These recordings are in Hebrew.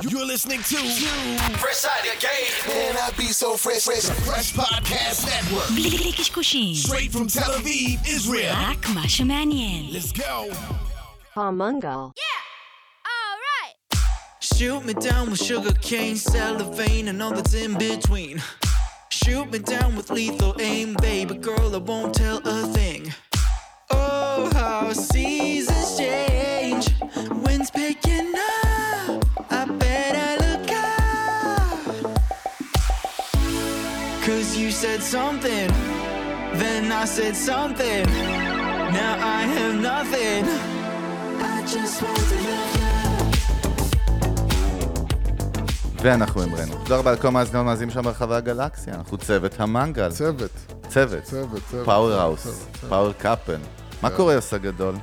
You're listening to Fresh out the gate. Man, I be so fresh, fresh. Fresh Podcast Network. בלי בלי קשקושים, Straight from Tel Aviv, Israel. רק מה שמעניין. Let's go. Palmungal. Shoot me down with sugar cane, cellophane, and all that's in between. Shoot me down with lethal aim, baby girl, I won't tell a thing. Oh, how seasons Said something, then I said something. Now I have nothing. I just want to love you. ואנחנו אמרנו. תודה רבה לכל המאזינים והמאזינים שם ברחבי הגלקסיה. אנחנו צוות המנגל. צוות, צוות. צוות, צוות. Powerhouse. Power couple. מה קורה, יוסה גדול?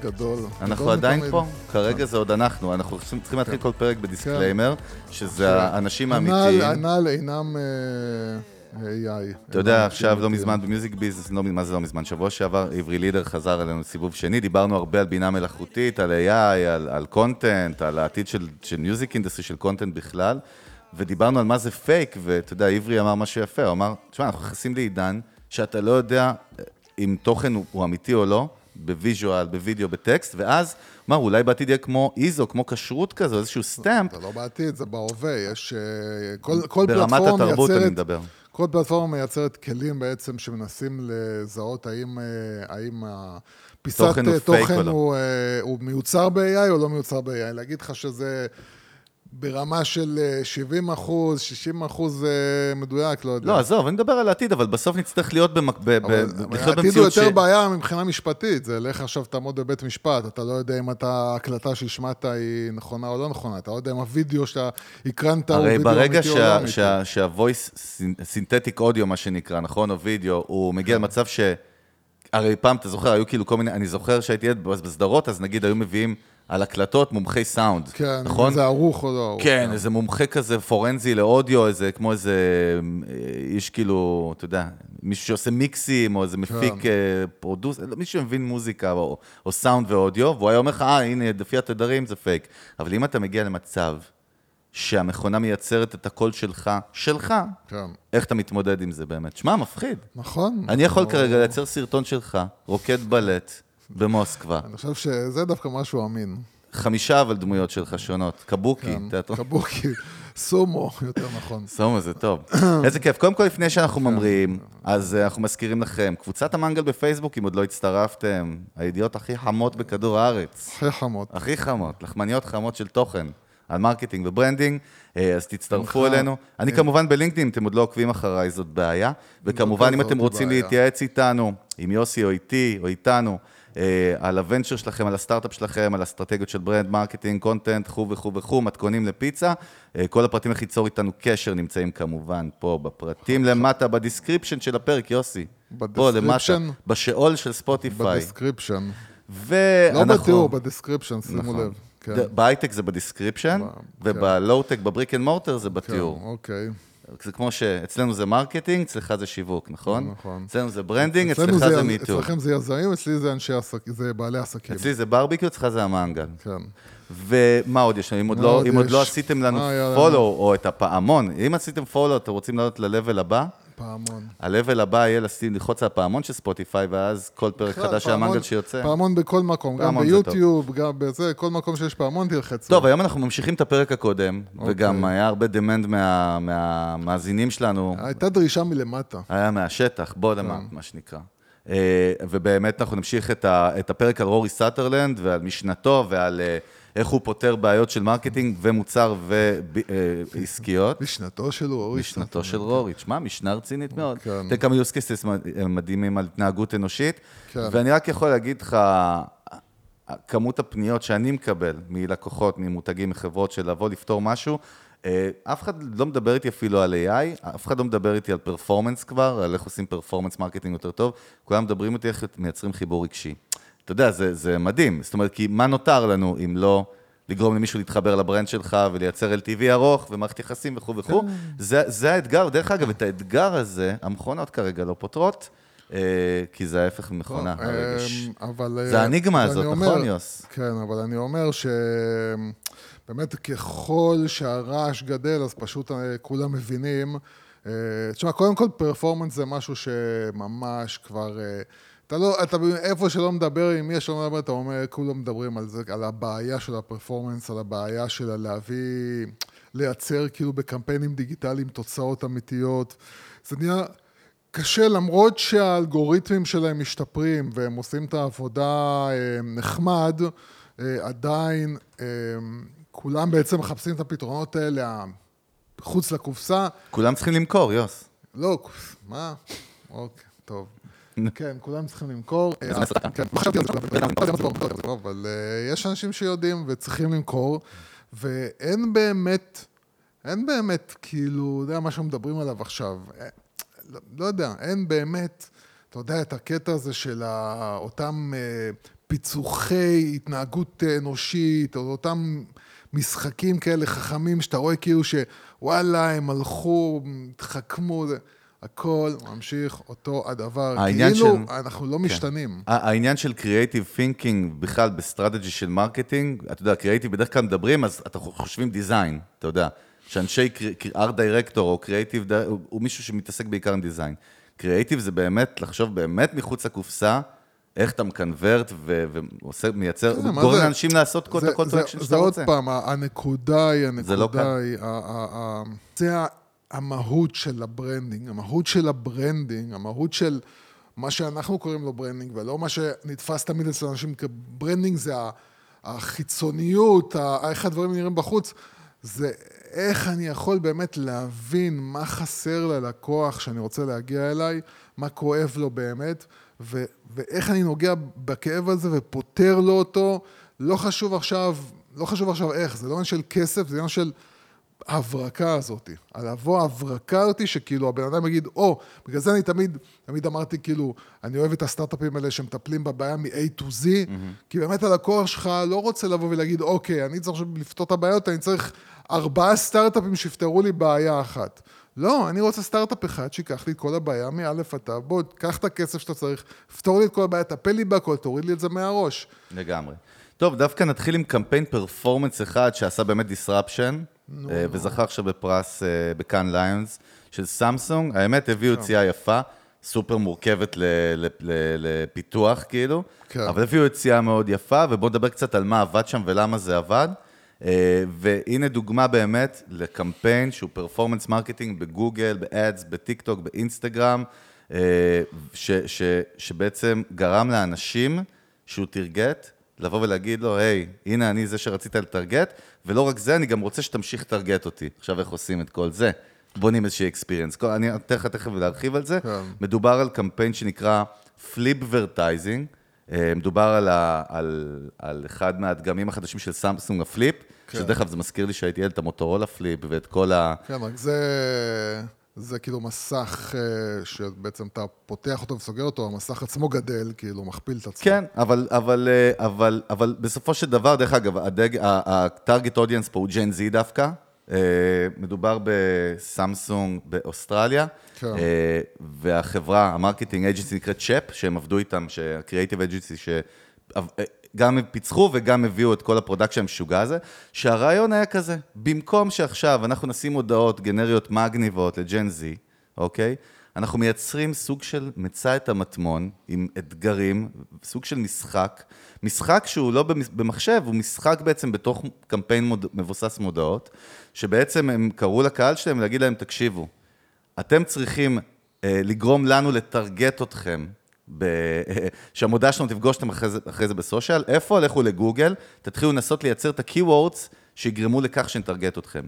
גדול. אנחנו עדיין. פה? כרגע זה עוד אנחנו. אנחנו צריכים להתחיל כל פרק ב disclaimer, שזה האנשים האמיתיים. הנ"ל הנ"ל אינם אה, AI. אתה יודע, עכשיו לא. מזמן ב music business, לא, מה זה לא מזמן? שבוע שעבר עברי לידר חזר אלינו לסיבוב שני, דיברנו הרבה על בינה מלאכותית, על AI, על, content, על העתיד של, music industry, של content בכלל, ודיברנו על מה זה פייק, ואתה יודע, עברי אמר משהו יפה, הוא אמר, תשמע, אנחנו נכנסים לעידן שאתה לא יודע אם תוכן הוא, אמיתי או לא, ב visual, בווידאו, בטקסט, ואז, מה, אולי בעתיד יהיה כמו איזו, כמו כשרות כזו, איזשהו סטמפ, זה לא בעתיד, זה בהווה. יש... אה, כל, כל ברמת פלטפורמה התרבות אני מייצרת... מדבר. כל פלטפורמה מייצרת כלים בעצם שמנסים לזהות האם, אה, האם הפיסת תוכן הוא אה, תוכן לא. הוא, אה, הוא מיוצר ב-AI או לא מיוצר ב-AI. להגיד לך שזה ברמה של אה, 70 אחוז, 60 אחוז אה, מדויק, לא יודע. לא, עזוב, אני מדבר על העתיד, אבל בסוף נצטרך להיות במק- ב- ב- אבל לחיות העתיד הוא יותר בעיה מבחינה משפטית, זה לך עכשיו תעמוד בבית משפט, אתה לא יודע אם ההקלטה שהשמעת היא נכונה או לא נכונה, אתה לא יודע אם הוידאו שאתה הקרנת הוא הרי וידאו ברגע אמיתי או לא אמיתי. שה- שה-voice סינתטיק אודיו, מה שנקרא, נכון, או וידאו, הוא מגיע כן. למצב ש... הרי פעם, אתה זוכר, היו כאילו כל מיני, אני זוכר שהייתי ילד בסדרות, אז נגיד היו מביאים על הקלטות מומחי סאונד, כן, נכון? אם זה ערוך או לא ערוך. כן, איזה מומחה כזה פורנזי לאודיו, איזה, כמו איזה אה, איש כאילו, אתה יודע, מישהו שעושה מיקסים, או איזה מפיק אה, producer, לא, מישהו שמבין מוזיקה, או, או סאונד ואודיו, והוא היה אומר לך, אה, הנה, לפי התדרים זה פייק. אבל אם אתה מגיע למצב שהמכונה מייצרת את הקול שלך, שלך, כן. איך אתה מתמודד עם זה באמת? שמע, מפחיד. נכון. אני יכול אנחנו- כרגע לייצר סרטון שלך, רוקד בלט, במוסקבה, אני חושב שזה דווקא משהו אמין. חמישה אבל דמויות שלך שונות, קבוקי, כן, תיאטרון. קבוקי, סומו, יותר נכון. סומו זה טוב. איזה כיף. קודם כל, לפני שאנחנו ממריאים, אז אה, אנחנו מזכירים לכם, קבוצת המנגל בפייסבוק, אם עוד לא הצטרפתם, הידיעות הכי חמות בכדור הארץ. הכי חמות. הכי חמות, לחמניות חמות של תוכן. על marketing ו branding, אה, אז תצטרפו. אלינו. אני כמובן בלינקדאין, אם אתם עוד לא עוקבים אחריי, זאת בעיה. וכמובן, אם אתם רוצים. להתייעץ איתנו, עם יוסי או איתי או איתנו, אה, על ה venture שלכם, על הסטארט-אפ שלכם, על אסטרטגיות של brand, marketing, content, וכו' וכו' וכו', מתכונים לפיצה. אה, כל הפרטים איך ליצור איתנו קשר נמצאים כמובן פה בפרטים למטה, ב description של הפרק, יוסי. פה למטה, ב description? בשאול של ספוטיפיי. ב description. לא ואנחנו... בתיאור, ב description, שימו נכון. לב. כן. בהייטק זה ב description, וב low-tech, ב brick and mortar זה כן, בתיאור. אוקיי. זה כמו שאצלנו זה marketing, אצלך זה שיווק, נכון? נכון. אצלנו זה branding, אצלך זה יז- מיתוג. אצלכם זה יזמים, אצלי זה אנשי עסקים, זה בעלי עסקים. אצלי זה ברביקיו, אצלך זה המנגל. כן. ומה עוד יש לנו? אם עוד לא- עוד אם עוד לא יש? עשיתם לנו? פולו, או את הפעמון, אם עשיתם פולו, אתם רוצים לעלות ל-level הבא? פעמון. ה-level הבא יהיה לשים- ללחוץ על הפעמון של ספוטיפיי, ואז כל פרק חדש של המנגל שיוצא. פעמון בכל מקום, גם. ביוטיוב, גם בזה, כל מקום שיש פעמון תלחצו. טוב, היום אנחנו ממשיכים את הפרק הקודם, אוקיי. וגם היה הרבה דמנד מה- מהמאזינים שלנו. הייתה דרישה מלמטה. היה מהשטח, בוא כן. למטה, מה שנקרא. אה, ובאמת אנחנו נמשיך את הפרק על רורי סאתרלנד ועל משנתו ועל אה, איך הוא פותר בעיות של marketing ומוצר ועסקיות. משנתו של אורי. משנתו של רורי, תשמע, משנה רצינית מאוד. כן. תראה כמה use cases מדהימים על התנהגות אנושית. כן. ואני רק יכול להגיד לך, כמות הפניות שאני מקבל מלקוחות, ממותגים, מחברות של לבוא לפתור משהו, אה, אף אחד לא מדבר איתי אפילו על AI, אף אחד לא מדבר איתי על performance כבר, על איך עושים performance marketing יותר טוב, כולם מדברים איתי איך מייצרים חיבור רגשי. אתה יודע, זה, זה מדהים, זאת אומרת, כי מה נותר לנו אם לא לגרום למישהו להתחבר לברנד שלך ולייצר LTV ארוך ומערכת יחסים וכו' וכו'. זה, זה האתגר, דרך אגב, את האתגר הזה, המכונות כרגע לא פותרות, אה, כי זה ההפך ממכונה, הרגש. אמ, אבל... זה אה, האניגמה אבל הזאת, נכון, אומר- יוס? כן, אבל אני אומר ש... באמת ככל שהרעש גדל, אז פשוט אה, כולם מבינים. תשמע, קודם כל פרפורמנס זה משהו שממש כבר... אתה לא, אתה איפה שלא מדבר, עם מי שלא מדבר, אתה אומר, כולם מדברים על זה, על הבעיה של הפרפורמנס, על הבעיה של להביא, לייצר כאילו בקמפיינים דיגיטליים תוצאות אמיתיות. זה נהיה קשה, למרות שהאלגוריתמים שלהם משתפרים והם עושים את העבודה אה, נחמד, אה, עדיין אה, כולם בעצם מחפשים את הפתרונות האלה חוץ לקופסה. כולם צריכים למכור, יוס. לא, מה? אוקיי, טוב. כן, כולם צריכים למכור. כן, אבל יש אנשים שיודעים וצריכים למכור, ואין באמת, אין באמת, כאילו, אתה יודע מה שמדברים עליו עכשיו. אה, לא- לא יודע, אין באמת, אתה יודע, את הקטע הזה של אותם אה, פיצוחי התנהגות אנושית, או אותם משחקים כאלה חכמים, שאתה רואה כאילו שוואלה, הם הלכו, התחכמו, זה... הכל ממשיך אותו הדבר. כאילו של- אנחנו לא כן. משתנים. העניין של Creative Thinking בכלל ב strategy של marketing, אתה יודע, Creative בדרך כלל מדברים, אז אתה חושבים design, אתה יודע. שאנשי art director או ד- הוא, מישהו שמתעסק בעיקר עם design. Creative זה באמת לחשוב באמת מחוץ לקופסה, איך אתה מ convert ועושה, מייצר, כן, גורם זה- לאנשים לעשות כל זה- את הקול זה- traction זה שאתה עוד רוצה. פעם, הנקודה היא, זה לא הנקודה קל. היא, ה- ה- ה- זה המהות של ה branding, המהות של ה branding, המהות של מה שאנחנו קוראים לו branding, ולא מה שנתפס תמיד אצל אנשים כ branding, זה החיצוניות, איך הדברים נראים בחוץ, זה איך אני יכול באמת להבין מה חסר ללקוח שאני רוצה להגיע אליי, מה כואב לו באמת, ו- ואיך אני נוגע בכאב הזה ופותר לו אותו, לא חשוב עכשיו, לא חשוב עכשיו איך, זה לא עניין של כסף, זה עניין של ההברקה הזאת. על לבוא ההברקה הזאת, שכאילו הבן אדם יגיד, או, oh, בגלל זה אני תמיד, תמיד אמרתי, כאילו, אני אוהב את הסטארט-אפים האלה שמטפלים בבעיה מ-A to Z, כי באמת הלקוח שלך לא רוצה לבוא ולהגיד, אוקיי, אני צריך לפתור את הבעיות, אני צריך ארבעה סטארט-אפים שיפתרו לי בעיה אחת. לא, אני רוצה סטארט-אפ אחד שיקח לי את כל הבעיה מא' עד ת', בוא, קח את הכסף שאתה צריך, פתור לי את כל הבעיה, טפל לי בהכל, תוריד לי את זה מהראש. לגמרי. טוב, דווקא נתחיל עם קמפיין performance אחד שעשה באמת disruption, וזכה עכשיו בפרס אה, בקאן ליונס של סמסונג. האמת, הביאו יציאה יפה, סופר מורכבת לפיתוח, כאילו, כן. אבל הביאו יציאה מאוד יפה, ובואו נדבר קצת על מה עבד שם ולמה זה עבד. אה, והנה דוגמה באמת לקמפיין שהוא performance marketing בגוגל, ב Ads, בטיק טוק, באינסטגרם, אה, ש, ש, שבעצם גרם לאנשים שהוא target, לבוא ולהגיד לו, היי, הנה אני זה שרצית לטרגט, ולא רק זה, אני גם רוצה שתמשיך לטרגט אותי. עכשיו איך עושים את כל זה? בונים איזושהי experience. אני אתן לך תכף להרחיב על זה. כן. מדובר על קמפיין שנקרא Flipvertising. אה, מדובר על, ה, על, על אחד מהדגמים החדשים של סמסונג הפליפ, כן. שדרך אגב זה מזכיר לי שהייתי ילד את המוטורולה פליפ ואת כל ה... כן, רק זה, זה כאילו מסך אה, שבעצם אתה פותח אותו וסוגר אותו, המסך עצמו גדל, כאילו, מכפיל את עצמו. כן, אבל, אבל, אה, אבל, אבל בסופו של דבר, דרך אגב, ה target audience פה הוא Gen Z דווקא. אה, מדובר בסמסונג באוסטרליה, כן. והחברה, ה marketing agency נקראת CHEP, שהם עבדו איתם, שה creative agency, שגם פיצחו וגם הביאו את כל ה production המשוגע הזה, שהרעיון היה כזה, במקום שעכשיו אנחנו נשים הודעות גנריות מגניבות ל Gen Z, אוקיי? אנחנו מייצרים סוג של מצא את המטמון עם אתגרים, סוג של משחק. משחק שהוא לא במחשב, הוא משחק בעצם בתוך קמפיין מוד... מבוסס מודעות, שבעצם הם קראו לקהל שלהם להגיד להם, תקשיבו, אתם צריכים אה, לגרום לנו לטרגט אתכם, ב... שהמודעה שלנו תפגוש אתם אחרי זה, אחרי זה בסושיאל, איפה? לכו לגוגל, תתחילו לנסות לייצר את ה-Keywords שיגרמו לכך שנטרגט אתכם.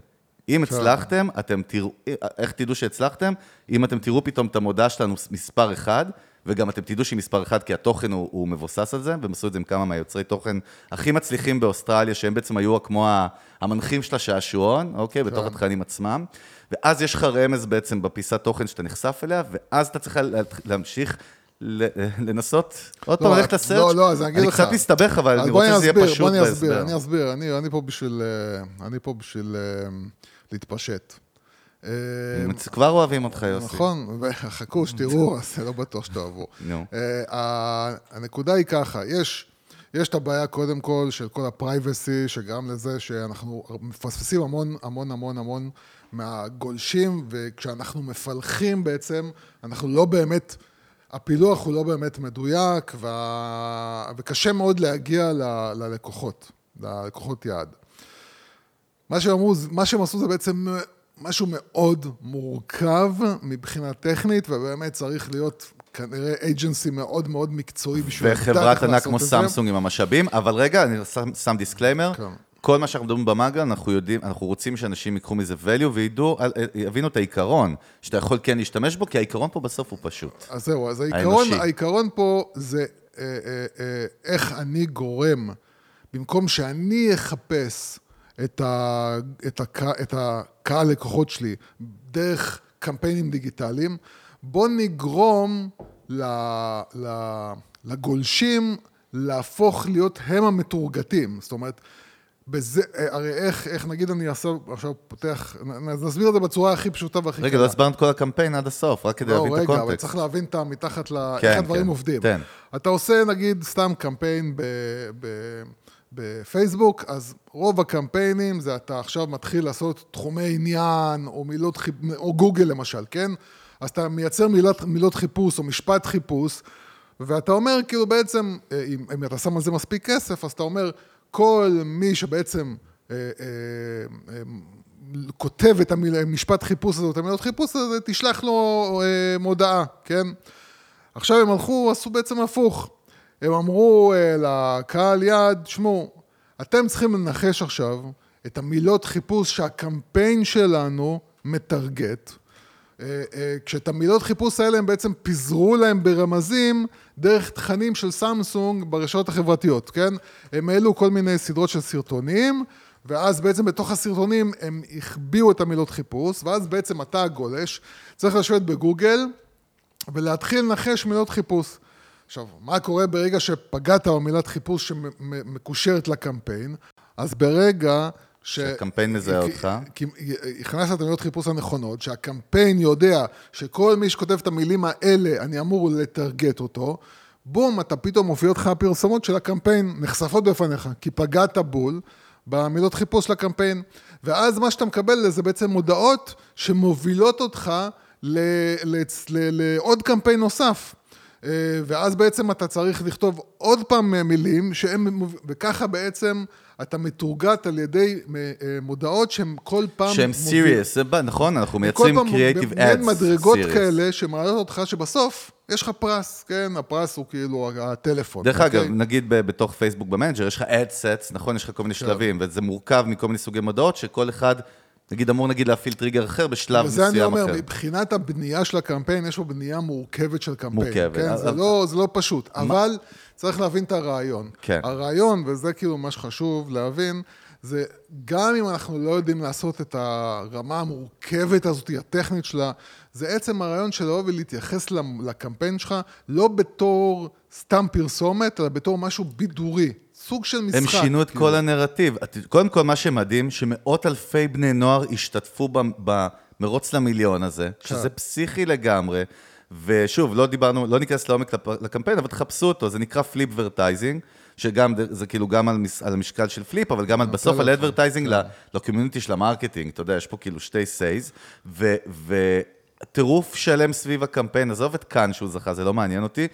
אם הצלחתם, אתם תראו, איך תדעו שהצלחתם? אם אתם תראו פתאום את המודעה שלנו מספר אחד, וגם אתם תדעו שהיא מספר אחד, כי התוכן הוא, הוא מבוסס על זה, והם עשו את זה עם כמה מהיוצרי תוכן הכי מצליחים באוסטרליה, שהם בעצם היו כמו המנחים של השעשועון, אוקיי? בתוך התכנים עצמם. ואז יש לך רמז בעצם בפיסת תוכן שאתה נחשף אליה, ואז אתה צריך לה- להמשיך לנסות, עוד לא, פעם ללכת לסרצ'. לא, לא, אז אני אגיד לך. אני קצת מסתבך, אבל אני רוצה שזה יהיה אסביר, פשוט בוא אני אסביר, בהסבר. אני אסביר, אני, אני פה בשביל, אה, אני פה בשביל אה, להתפשט. אה, כבר אוהבים אותך, יוסי. נכון, וחכו שתראו, אז זה לא בטוח שתאהבו. נו. אה, הנקודה היא ככה, יש, יש את הבעיה קודם כל של כל ה-privacy, שגרם לזה שאנחנו מפספסים המון המון המון המון מהגולשים, וכשאנחנו מפלחים בעצם, אנחנו לא באמת, הפילוח הוא לא באמת מדויק, וה... וקשה מאוד להגיע ל- ללקוחות, ללקוחות יעד. מה שהם אמרו, מה שהם עשו זה בעצם משהו מאוד מורכב מבחינה טכנית, ובאמת צריך להיות כנראה agency מאוד מאוד מקצועי בשביל וחברת ענק כמו. סמסונג עם המשאבים, אבל רגע, אני שם, שם disclaimer. כן. כל מה שאנחנו מדברים במנגל, אנחנו יודעים, אנחנו רוצים שאנשים ייקחו מזה value וידעו, יבינו את העיקרון, שאתה יכול כן להשתמש בו, כי העיקרון פה בסוף הוא פשוט. אז זהו, אז העיקרון. העיקרון פה זה אה, אה, אה, איך אני גורם, במקום שאני אחפש את, ה, את, הק, את הקהל לקוחות שלי דרך קמפיינים דיגיטליים, בוא נגרום ל, ל, לגולשים להפוך להיות הם המתורגתים. זאת אומרת, בזה, אה, הרי איך, איך נגיד אני עכשיו, עכשיו פותח, נסביר את זה בצורה הכי פשוטה והכי רגע, לא הסברנו את כל הקמפיין עד הסוף, רק כדי לא, להבין את רגע, אבל הקונטקסט. צריך להבין את המתחת ל... כן, איך הדברים כן, עובדים. תן. אתה עושה, נגיד, סתם קמפיין ב... ב... בפייסבוק, אז רוב הקמפיינים זה אתה עכשיו מתחיל לעשות תחומי עניין, או מילות חיפ... או גוגל למשל, כן? אז אתה מייצר מילת, מילות חיפוש או משפט חיפוש, ואתה אומר, כאילו בעצם, אה, אם, אם אתה שם על זה מספיק כסף, אז אתה אומר, כל מי שבעצם אה, אה, אה, כותב את המשפט חיפוש הזה, את המילות חיפוש הזה, תשלח לו מודעה, כן? עכשיו הם הלכו, עשו בעצם הפוך. הם אמרו לקהל יעד, שמעו, אתם צריכים לנחש עכשיו את המילות חיפוש שהקמפיין שלנו מטרגט. אה, אה, כשאת המילות חיפוש האלה הם בעצם פיזרו להם ברמזים דרך תכנים של סמסונג ברשתות החברתיות, כן? הם העלו כל מיני סדרות של סרטונים, ואז בעצם בתוך הסרטונים הם החביאו את המילות חיפוש, ואז בעצם אתה הגולש צריך לשבת בגוגל ולהתחיל לנחש מילות חיפוש. עכשיו, מה קורה ברגע שפגעת במילת חיפוש שמקושרת לקמפיין? אז ברגע. שהקמפיין מזהה אותך. כי הכנסת את המילות חיפוש הנכונות, שהקמפיין יודע שכל מי שכותב את המילים האלה, אני אמור לטרגט אותו, בום, אתה פתאום מופיעות לך הפרסומות של הקמפיין נחשפות בפניך, כי פגעת בול במילות חיפוש של הקמפיין. ואז מה שאתה מקבל זה בעצם מודעות שמובילות אותך ל- ל- ל- לעוד קמפיין נוסף. אה, ואז בעצם אתה צריך לכתוב עוד פעם אה, מילים, שהם, וככה בעצם אתה מתורגת על ידי אה, מודעות שהן כל פעם... מוביל- סיריוס, נכון, אנחנו מייצרים קריאיטיב מעין אדס מדרגות סיריוס. כאלה שמעלות אותך שבסוף יש לך פרס, כן? הפרס הוא כאילו הטלפון. דרך אוקיי? אגב, נגיד ב- בתוך פייסבוק במנג'ר, יש לך sets, נכון? יש לך כל מיני שלבים, וזה מורכב מכל מיני סוגי מודעות, שכל אחד, נגיד, אמור נגיד להפעיל טריגר אחר בשלב וזה אני מסוים אומר, אחר. מבחינת הבנייה של הקמפיין, יש פה בנייה מורכבת של קמפיין. מורכבת. כן? זה, אבל- לא, זה לא פשוט, אבל צריך להבין את הרעיון. כן. הרעיון, וזה כאילו מה שחשוב להבין, זה גם אם אנחנו לא יודעים לעשות את הרמה המורכבת הזאת, הטכנית שלה, זה עצם הרעיון של לבוא ולהתייחס לקמפיין שלך לא בתור סתם פרסומת, אלא בתור משהו בידורי, סוג של משחק. הם שינו את כאילו. כל הנרטיב. קודם כל, מה שמדהים, שמאות אלפי בני נוער השתתפו במרוץ למיליון הזה, שזה פסיכי לגמרי. ושוב, לא דיברנו, לא ניכנס לעומק לקמפיין, אבל תחפשו אותו, זה נקרא Flipvertising, שגם, זה כאילו גם על, מס, על המשקל של flip, אבל גם על, בסוף על advertising ל community של ה marketing, אתה יודע, יש פה כאילו שתי סייז, ו... ו טירוף שלם סביב הקמפיין, עזוב את כאן שהוא זכה, זה לא מעניין אותי.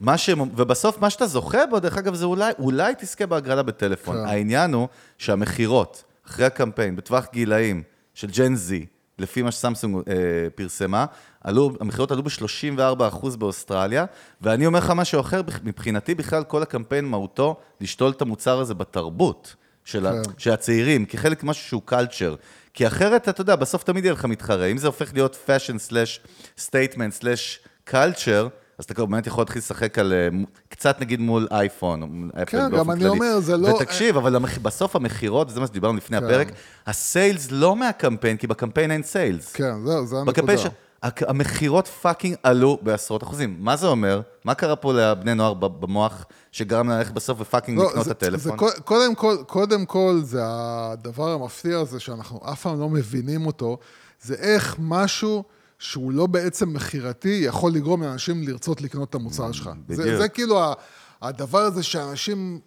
מה שהם, ובסוף מה שאתה זוכה בו, דרך אגב, זה אולי, אולי תזכה בהגרלה בטלפון. כן. העניין הוא שהמכירות, אחרי הקמפיין, בטווח גילאים של ג'ן זי, לפי מה שסמסונג אה, פרסמה, עלו, המכירות עלו ב-34% באוסטרליה, ואני אומר לך משהו אחר, מבחינתי בכלל כל הקמפיין מהותו לשתול את המוצר הזה בתרבות. של, ה, כן. של הצעירים, כחלק משהו שהוא culture. כי אחרת, אתה יודע, בסוף תמיד יהיה לך מתחרה. אם זה הופך להיות fashion slash statement slash culture, אז אתה כבר באמת יכול להתחיל לשחק על, אה, קצת נגיד מול אייפון, אפל כן, באופן גם כללי. אני אומר, זה לא- ותקשיב, אבל. בסוף המכירות, וזה מה שדיברנו לפני כן. הפרק, ה sales לא מהקמפיין, כי בקמפיין אין sales. כן, זהו, זה הנקודה. ש... המכירות fucking עלו בעשרות אחוזים. מה זה אומר? מה קרה פה לבני נוער במוח, שגרם להם ללכת בסוף ופאקינג לקנות את לא, זה, הטלפון? זה, קו- קודם, כל, קודם כל, זה הדבר המפתיע הזה שאנחנו אף פעם לא מבינים אותו, זה איך משהו שהוא לא בעצם מכירתי יכול לגרום לאנשים לרצות לקנות את המוצר שלך. זה, בדיוק. זה כאילו ה- הדבר הזה שאנשים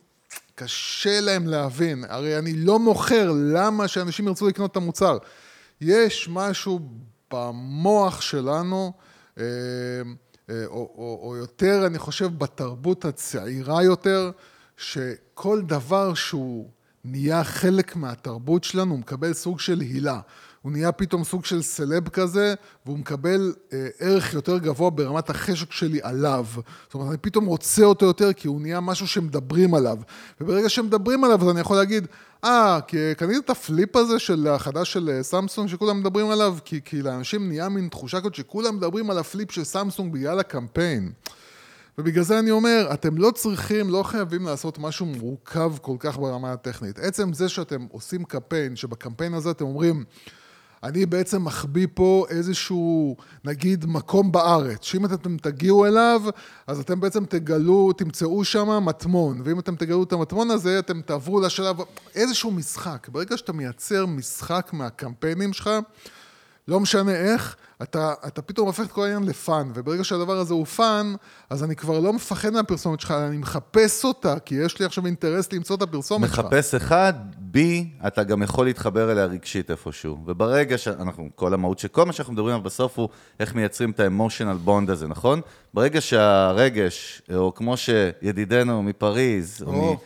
קשה להם להבין. הרי אני לא מוכר, למה שאנשים ירצו לקנות את המוצר? יש משהו במוח שלנו, אה, אה, או, או, או יותר, אני חושב, בתרבות הצעירה יותר, שכל דבר שהוא נהיה חלק מהתרבות שלנו, הוא מקבל סוג של הילה. הוא נהיה פתאום סוג של celeb כזה, והוא מקבל אה, ערך יותר גבוה ברמת החשק שלי עליו. זאת אומרת, אני פתאום רוצה אותו יותר, כי הוא נהיה משהו שמדברים עליו. וברגע שמדברים עליו, אז אני יכול להגיד, אה, קנית את ה Flip הזה של החדש של אה, סמסונג שכולם מדברים עליו, כי, כי לאנשים נהיה מין תחושה כזאת שכולם מדברים על ה Flip של סמסונג בגלל הקמפיין. ובגלל זה אני אומר, אתם לא צריכים, לא חייבים לעשות משהו מורכב כל כך ברמה הטכנית. עצם זה שאתם עושים קמפיין, שבקמפיין הזה אתם אומרים, אני בעצם מחביא פה איזשהו, נגיד, מקום בארץ, שאם אתם תגיעו אליו, אז אתם בעצם תגלו, תמצאו שם מטמון, ואם אתם תגלו את המטמון הזה, אתם תעברו לשלב, איזשהו משחק. ברגע שאתה מייצר משחק מהקמפיינים שלך, לא משנה איך, אתה, אתה פתאום הופך את כל העניין ל fun, וברגע שהדבר הזה הוא fun, אז אני כבר לא מפחד מהפרסומת שלך, אני מחפש אותה, כי יש לי עכשיו אינטרס למצוא את הפרסומת שלך. מחפש אחד, בי, אתה גם יכול להתחבר אליה רגשית איפשהו. וברגע שאנחנו, כל המהות שכל מה שאנחנו מדברים עליו בסוף הוא איך מייצרים את ה emotional bond הזה, נכון? ברגע שהרגש, או כמו שידידנו מפריז, או או. מ...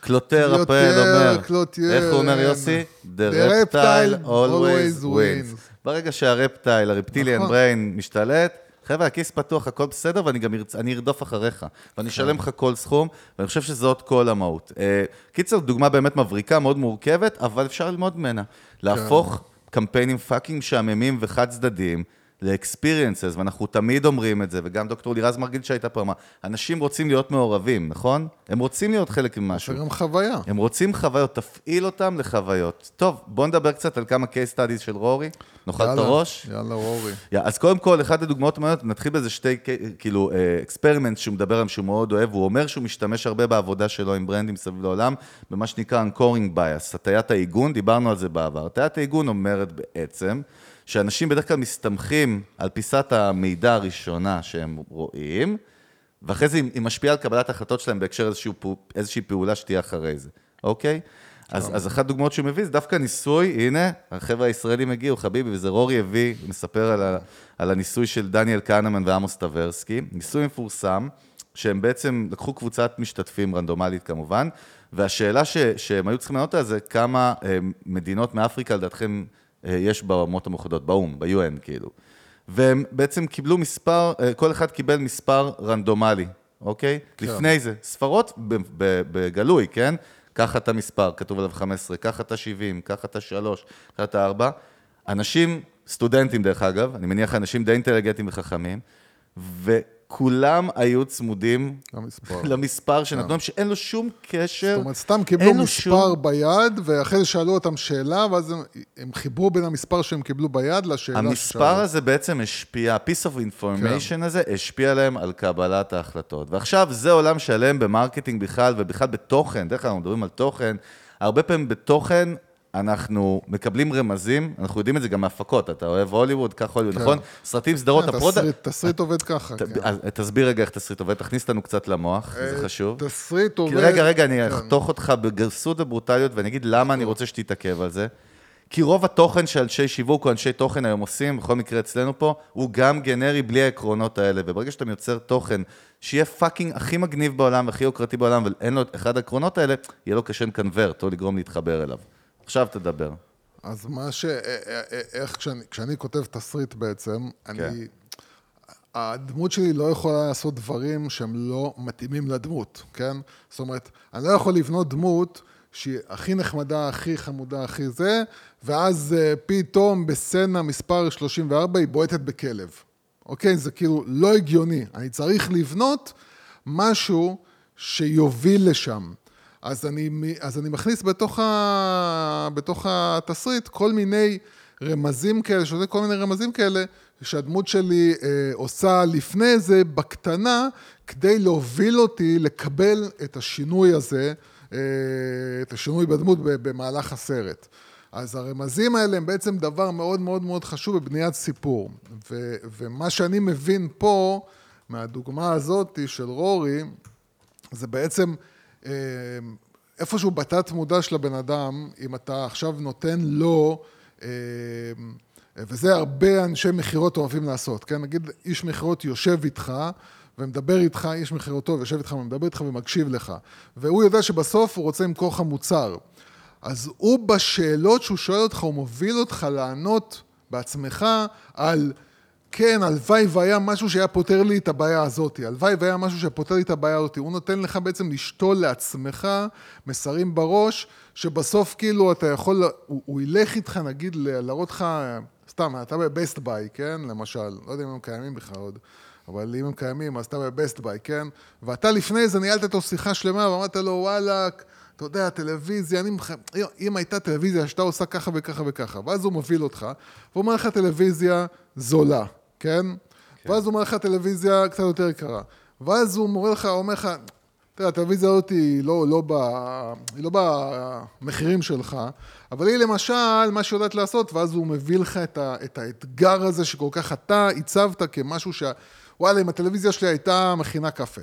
קלוטר אומר, קלוטר, איך הוא אומר יוסי? The reptile, reptile always always wins. ברגע שה reptile, ה reptilian נכון. brain משתלט, חבר'ה, הכיס פתוח, הכל בסדר, ואני גם ארצ... אני ארדוף אחריך. ואני אשלם לך כל סכום, ואני חושב שזאת כל המהות. אה, קיצר, דוגמה באמת מבריקה, מאוד מורכבת, אבל אפשר ללמוד ממנה. להפוך קמפיינים fucking משעממים וחד צדדיים. ל-experiences, ואנחנו תמיד אומרים את זה, וגם דוקטור לירז מרגיל שהייתה פה אמרה, אנשים רוצים להיות מעורבים, נכון? הם רוצים להיות חלק ממשהו. זה גם חוויה. הם רוצים חוויות, תפעיל אותם לחוויות. טוב, בוא נדבר קצת על כמה case studies של רורי, נאכל את הראש. יאללה, רורי. Yeah, אז קודם כל, אחת הדוגמאות המעניינות, נתחיל באיזה שתי, כאילו, experiment שהוא מדבר עליהם שהוא מאוד אוהב, הוא אומר שהוא משתמש הרבה בעבודה שלו עם brandים סביב לעולם, במה שנקרא Anchoring Bias, הטיית העיגון, דיברנו על זה בעבר. הטיית העיגון אומרת בעצם, שאנשים בדרך כלל מסתמכים על פיסת המידע הראשונה שהם רואים, ואחרי זה היא משפיעה על קבלת ההחלטות שלהם בהקשר איזשהו, איזושהי פעולה שתהיה אחרי זה, אוקיי? אז, אז אחת הדוגמאות שהוא מביא זה דווקא ניסוי, הנה, החבר'ה הישראלים הגיעו, חביבי, וזה רורי הביא, מספר על, ה, על הניסוי של דניאל כהנמן ועמוס טברסקי, ניסוי מפורסם, שהם בעצם לקחו קבוצת משתתפים רנדומלית כמובן, והשאלה ש, שהם היו צריכים לענות על זה, כמה אה, מדינות מאפריקה לדעתכם יש באומות המאוחדות, באו"ם, ב-UN כאילו. והם בעצם קיבלו מספר, אה, כל אחד קיבל מספר רנדומלי, אוקיי? כן. לפני זה, ספרות בגלוי, כן? קח את המספר, כתוב עליו 15, קח את ה-70, קח את ה-3, קח את ה-4. אנשים, סטודנטים דרך אגב, אני מניח אנשים די אינטליגנטים וחכמים, וכולם היו צמודים למספר. למספר שנתנו להם, שאין לו שום קשר. זאת אומרת, סתם קיבלו מספר שום- ביד, ואחרי זה שאלו אותם שאלה, ואז הם, הם חיברו בין המספר שהם קיבלו ביד לשאלה המספר הזה בעצם השפיע, ה-piece of information כן. הזה השפיע עליהם על קבלת ההחלטות. ועכשיו זה עולם שלם ב marketing בכלל, ובכלל בתוכן, דרך אגב, אנחנו מדברים על תוכן, הרבה פעמים בתוכן אנחנו מקבלים רמזים, אנחנו יודעים את זה גם מהפקות, אתה אוהב הוליווד, קח הוליווד, כן. נכון? סרטים, סדרות, כן, ה product... תסריט, תסריט עובד ככה, ת- כן. תסביר רגע איך תסריט עובד, תכניס אותנו קצת למוח, זה אה, חשוב. תסריט עובד... רגע, רגע, אני כן. אחתוך אותך בגרסות וברוטליות, ואני אגיד למה אני רוצה שתתעכב על זה. כי רוב התוכן שאנשי שיווק או אנשי תוכן היום עושים, בכל מקרה אצלנו פה, הוא גם גנרי בלי העקרונות האלה. וברגע שאתה יוצר תוכן שיהיה fucking הכי מגניב בעולם והכי יוקרתי בעולם, ואין לו את אחד העקרונות האלה, יהיה לו קשה ל convert או לגרום להתחבר אליו. עכשיו תדבר. אז מה ש... אה, אה, אה, איך כשאני, כשאני כותב תסריט בעצם, כן. אני... הדמות שלי לא יכולה לעשות דברים שהם לא מתאימים לדמות, כן? זאת אומרת, אני לא יכול לבנות דמות שהיא הכי נחמדה, הכי חמודה, הכי זה, ואז פתאום בסצנה מספר 34 היא בועטת בכלב. אוקיי? זה כאילו לא הגיוני. אני צריך לבנות משהו שיוביל לשם. אז אני, אז אני מכניס בתוך, ה, בתוך התסריט כל מיני רמזים כאלה, שזה כל מיני רמזים כאלה, שהדמות שלי אה, עושה לפני זה בקטנה, כדי להוביל אותי לקבל את השינוי הזה, אה, את השינוי בדמות במהלך הסרט. אז הרמזים האלה הם בעצם דבר מאוד מאוד מאוד חשוב בבניית סיפור. ו, ומה שאני מבין פה, מהדוגמה הזאת של רורי, זה בעצם איפשהו בתת מודע של הבן אדם, אם אתה עכשיו נותן לו, אה, וזה הרבה אנשי מכירות אוהבים לעשות, כן? נגיד איש מכירות יושב איתך ומדבר איתך, איש מכירות טוב יושב איתך ומדבר איתך ומקשיב לך, והוא יודע שבסוף הוא רוצה למכור לך מוצר. אז הוא בשאלות שהוא שואל אותך, הוא מוביל אותך לענות בעצמך על... כן, הלוואי והיה משהו שהיה פותר לי את הבעיה הזאת, הלוואי והיה משהו שפותר לי את הבעיה הזאת. הוא נותן לך בעצם לשתול לעצמך מסרים בראש, שבסוף כאילו אתה יכול, הוא, הוא ילך איתך נגיד להראות לך, סתם, אתה ב Best Buy, כן? למשל, לא יודע אם הם קיימים בכלל עוד, אבל אם הם קיימים, אז אתה ב Best Buy, כן? ואתה לפני זה ניהלת איתו שיחה שלמה ואמרת לו, וואלאק, אתה יודע, טלוויזיה, אני מח... אם הייתה טלוויזיה שאתה עושה ככה וככה וככה, ואז הוא מוביל אותך, והוא אומר לך טלוויזיה זולה, כן? כן. ואז הוא אומר לך טלוויזיה קצת יותר יקרה. ואז הוא מורה לך, אומר לך, תראה, הטלוויזיה הזאת היא לא, לא, ב, היא לא במחירים שלך, אבל היא למשל, מה שהיא יודעת לעשות, ואז הוא מביא לך את, ה, את האתגר הזה שכל כך אתה הצבת כמשהו ש... וואלה, אם הטלוויזיה שלי הייתה מכינה קפה.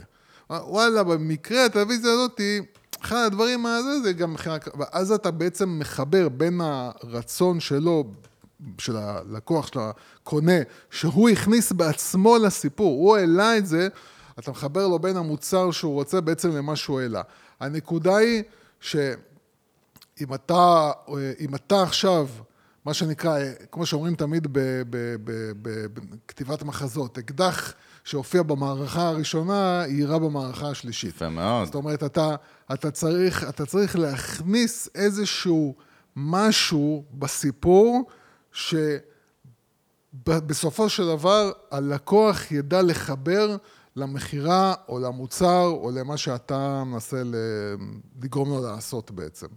וואלה, במקרה הטלוויזיה הזאת, אחד הדברים הזה זה גם מכינה קפה. ואז אתה בעצם מחבר בין הרצון שלו, של הלקוח, של הקונה, שהוא הכניס בעצמו לסיפור, הוא העלה את זה, אתה מחבר לו בין המוצר שהוא רוצה בעצם למה שהוא העלה. הנקודה היא שאם אתה, אם אתה עכשיו, מה שנקרא, כמו שאומרים תמיד בכתיבת מחזות, אקדח שהופיע במערכה הראשונה, יירה במערכה השלישית. יפה מאוד. זאת אומרת, אתה, אתה, צריך, אתה צריך להכניס איזשהו משהו בסיפור, שבסופו של דבר הלקוח ידע לחבר למכירה או למוצר או למה שאתה מנסה לגרום לו לעשות בעצם.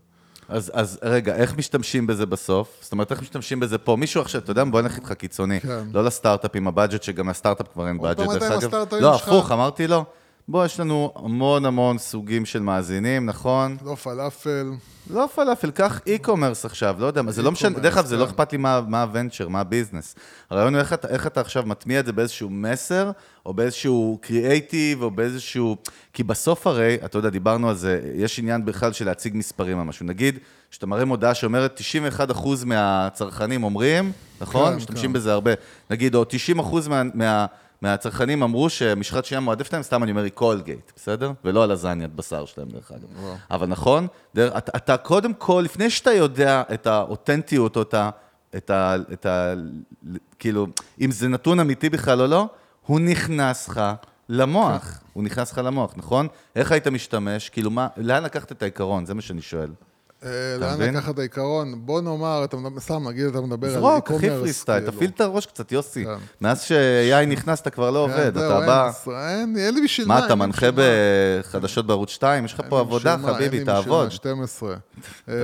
אז, אז רגע, איך משתמשים בזה בסוף? זאת אומרת, איך משתמשים בזה פה? מישהו עכשיו, אתה יודע, בוא נלך איתך קיצוני. כן. לא לסטארט-אפ עם ה budget, שגם לסטארט-אפ כבר אין budget, עם הסטארט-אפים לא? הפוך, אמרתי לא. בוא, יש לנו המון המון סוגים של מאזינים, נכון? לא פלאפל, לא פלאפל, קח e-commerce עכשיו, לא יודע, זה לא משנה, דרך אגב, זה לא כן. אכפת לי מה ה venture, מה ה business. הרעיון הוא איך אתה- איך אתה עכשיו מטמיע את זה באיזשהו מסר, או באיזשהו קריאייטיב, או באיזשהו... כי בסוף הרי, אתה יודע, דיברנו על זה, יש עניין בכלל של להציג מספרים על משהו. נגיד, שאתה מראה מודעה שאומרת 91% מהצרכנים אומרים, נכון? כן, משתמשים כן. בזה הרבה. נגיד, או 90% מה... מה מהצרכנים אמרו שמשחת שנייה מועדפת להם, סתם אני אומר, היא קולגייט, בסדר? ולא הלזניית בשר שלהם, דרך אגב. אבל נכון, דרך, אתה, אתה קודם כל, לפני שאתה יודע את האותנטיות או את ה... את ה... את ה כאילו, אם זה נתון אמיתי בכלל או לא, הוא נכנס לך למוח. הוא נכנס לך למוח, נכון? איך היית משתמש? כאילו, מה, לאן לקחת את העיקרון? זה מה שאני שואל. אה, לאן? לקחת את העיקרון? בוא נאמר, אתה סתם נגיד, אתה מדבר על זרוק, אחי e-commerce, פרי סטייל, כאילו. תפעיל את הראש קצת, יוסי. כן. מאז שיאי נכנס, אתה כבר לא כן, עובד, אתה בא... אין, לי בשביל מה, מה, אתה מנחה. בחדשות בערוץ 2? יש לך פה עבודה, חביבי, תעבוד. מה, 12. אמ,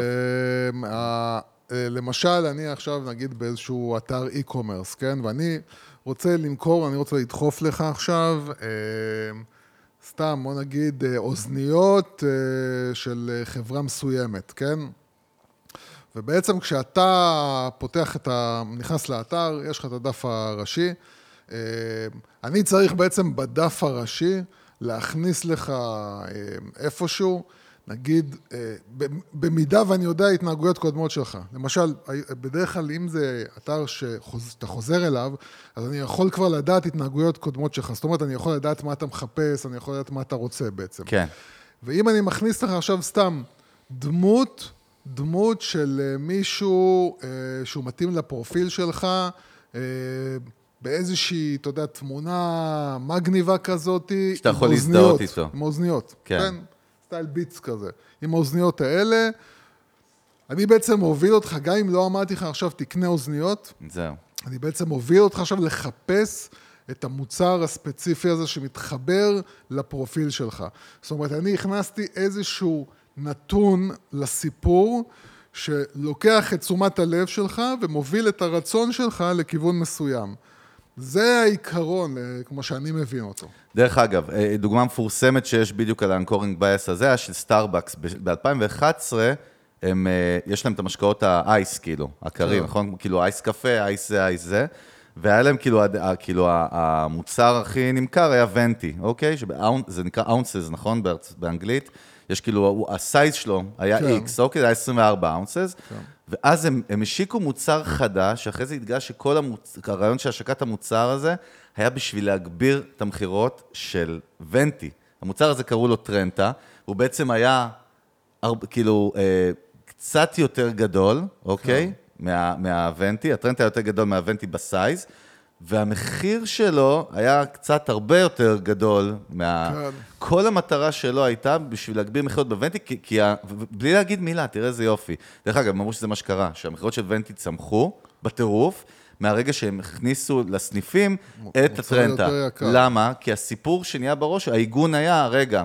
אה, למשל, אני עכשיו נגיד באיזשהו אתר e-commerce, כן? ואני רוצה למכור, אני רוצה לדחוף לך עכשיו, אמ, סתם, בוא נגיד, אה, אוזניות אה, של אה, חברה מסוימת, כן? ובעצם כשאתה פותח את ה... נכנס לאתר, יש לך את הדף הראשי. אני צריך בעצם בדף הראשי להכניס לך איפשהו, נגיד, אה, במידה ואני יודע התנהגויות קודמות שלך. למשל, בדרך כלל אם זה אתר שאתה חוזר אליו, אז אני יכול כבר לדעת התנהגויות קודמות שלך. זאת אומרת, אני יכול לדעת מה אתה מחפש, אני יכול לדעת מה אתה רוצה בעצם. כן. ואם אני מכניס לך עכשיו סתם דמות, דמות של אה, מישהו אה, שהוא מתאים לפרופיל שלך, באיזושהי, אתה יודע, תמונה מגניבה כזאת, שאתה יכול להזדהות איתו. עם האוזניות, כן. כן. סטייל ביטס כזה. עם האוזניות האלה, אני בעצם מוביל אותך, גם אם לא אמרתי לך עכשיו תקנה אוזניות, זהו. אני בעצם מוביל אותך עכשיו לחפש את המוצר הספציפי הזה שמתחבר לפרופיל שלך. זאת אומרת, אני הכנסתי איזשהו נתון לסיפור שלוקח את תשומת הלב שלך ומוביל את הרצון שלך לכיוון מסוים. זה העיקרון, אה, כמו שאני מבין אותו. דרך אגב, אה, דוגמה מפורסמת שיש בדיוק על ה anchoring bias הזה, היה של סטארבקס. ב-2011, הם, אה, יש להם את המשקאות ה ice, כאילו, הקרים, כן. נכון? כאילו אייס קפה, ice זה, ice זה. והיה להם כאילו, כאילו המוצר הכי נמכר היה Venti, אוקיי? שבאונ- זה נקרא אונסס, נכון? באנגלית. יש כאילו, ה size שלו היה כן. X, אוקיי? זה היה 24 אונסס, ואז הם, הם השיקו מוצר חדש, שאחרי זה התגלה שכל המוצ... הרעיון של השקת המוצר הזה, היה בשביל להגביר את המכירות של ונטי. המוצר הזה קראו לו טרנטה, הוא בעצם היה, כאילו, אה, קצת יותר גדול, אוקיי? כן. מה, מהוונטי, הטרנטה היה יותר גדול מהוונטי בסייז, והמחיר שלו היה קצת הרבה יותר גדול מה... כן. כל המטרה שלו הייתה בשביל להגביר מכירות בוונטי, כי, כי ה... בלי להגיד מילה, תראה איזה יופי. דרך אגב, הם אמרו שזה מה שקרה, שהמכירות של ונטי צמחו בטירוף, מהרגע שהם הכניסו לסניפים את הטרנטה. למה? כי הסיפור שנהיה בראש, העיגון היה, רגע,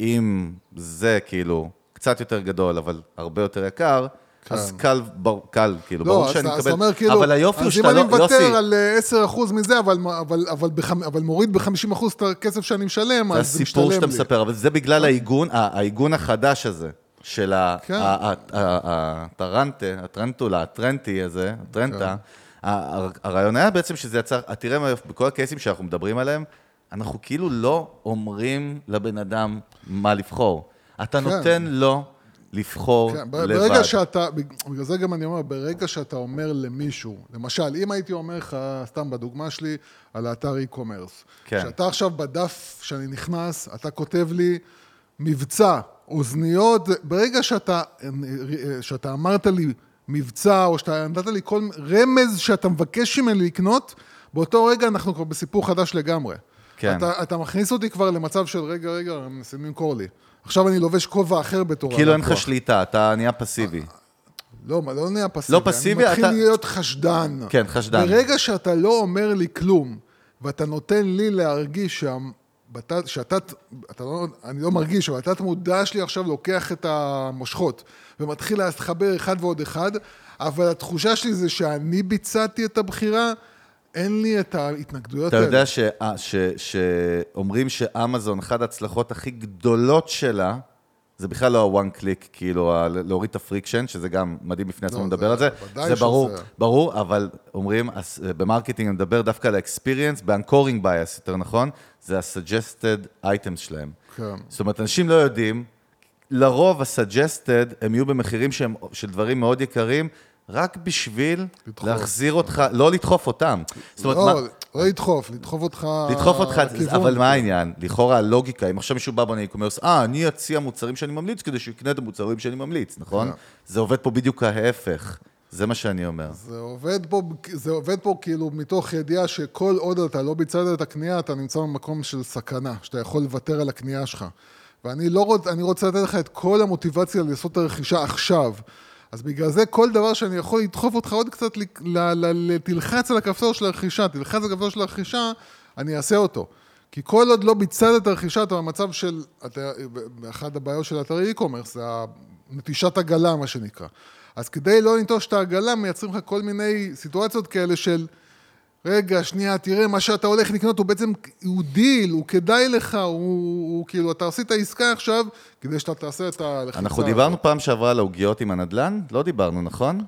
אם זה כאילו קצת יותר גדול, אבל הרבה יותר יקר, אז קל, בר- קל, כאילו, כן. לא, ברור אז שאני אז מקבל, אומר כאילו, אבל היופי הוא אז שאתה אם לא, אני מוותר יוסי, על אה, 10% מזה, אבל, אבל, אבל, בחמ, אבל מוריד ב-50% את הכסף שאני משלם, זה אז זה משתלם הסיפור לי. שאתה מספר, אבל זה בגלל העיגון, ה- העיגון החדש הזה, של כן. הטרנטה, הטרנטולה, הטרנטי הזה, הטרנטה, כן. הרעיון היה בעצם שזה יצר, תראה, מה- בכל הקייסים שאנחנו מדברים עליהם, אנחנו כאילו לא אומרים לבן אדם מה לבחור. אתה נותן לו לבחור כן, לבד. ברגע שאתה, בגלל זה גם אני אומר, ברגע שאתה אומר למישהו, למשל, אם הייתי אומר לך, סתם בדוגמה שלי, על האתר e-commerce, כן. שאתה עכשיו בדף שאני נכנס, אתה כותב לי מבצע, אוזניות, ברגע שאתה, שאתה אמרת לי מבצע, או שאתה נתת לי כל רמז שאתה מבקש ממני לקנות, באותו רגע אנחנו כבר בסיפור חדש לגמרי. כן. אתה, אתה מכניס אותי כבר למצב של רגע, רגע, מנסים למכור לי. עכשיו אני לובש כובע אחר בתור כאילו אין לך הלקוח. שליטה, אתה נהיה פסיבי. לא, מה, לא נהיה פסיבי. לא פסיבי, אני מתחיל אתה- להיות חשדן. כן, חשדן. ברגע שאתה לא אומר לי כלום, ואתה נותן לי להרגיש שם, שאתה, אתה לא, אני לא מרגיש, אבל התת מודע שלי עכשיו לוקח את המושכות, ומתחיל להתחבר אחד ועוד אחד, אבל התחושה שלי זה שאני ביצעתי את הבחירה, אין לי את ההתנגדויות אתה האלה. יודע ש- אה, ש- שאומרים שאמזון, אחת ההצלחות הכי גדולות שלה, זה בכלל לא ה-one click, כאילו, ה- להוריד את ה friction, שזה גם מדהים בפני עצמו לא, לדבר על זה. זה ברור, שזה- ברור, אבל אומרים, אה, ב marketing אני מדבר דווקא על ה-experience, ב-anchoring bias, יותר נכון, זה ה-suggested items שלהם. כן. זאת אומרת, אנשים לא יודעים, לרוב ה-suggested הם יהיו במחירים שהם, של דברים מאוד יקרים, רק בשביל לדחוף. להחזיר אותך, לא לדחוף אותם. זאת אומרת, לא, מה... לא לדחוף, לדחוף אותך... לדחוף אותך, לכיוון. אבל מה העניין? לכאורה הלוגיקה, אם עכשיו מישהו בא בונה e-commerce, אה, אני אציע מוצרים שאני ממליץ כדי שהוא יקנה את המוצרים שאני ממליץ, נכון? כן. זה עובד פה בדיוק ההפך. זה מה שאני אומר. זה עובד פה, זה עובד פה כאילו מתוך ידיעה שכל עוד אתה לא ביצעת את הקנייה, אתה נמצא במקום של סכנה, שאתה יכול לוותר על הקנייה שלך. ואני לא רוצ, אני רוצה לתת לך את כל המוטיבציה לעשות את הרכישה עכשיו. אז בגלל זה כל דבר שאני יכול לדחוף אותך עוד קצת, תלחץ על הכפתור של הרכישה, תלחץ על הכפתור של הרכישה, אני אעשה אותו. כי כל עוד לא ביצעת את הרכישה, אתה במצב של, אחת הבעיות של אתרי e-commerce, זה נטישת עגלה, מה שנקרא. אז כדי לא לנטוש את העגלה, מייצרים לך כל מיני סיטואציות כאלה של, רגע, שנייה, תראה, מה שאתה הולך לקנות הוא בעצם, הוא דיל, הוא כדאי לך, הוא, הוא כאילו, אתה עשית עסקה עכשיו, כדי שאתה תעשה את הלחיצה. אנחנו דיברנו פעם שעברה על העוגיות עם הנדל"ן? לא דיברנו, נכון?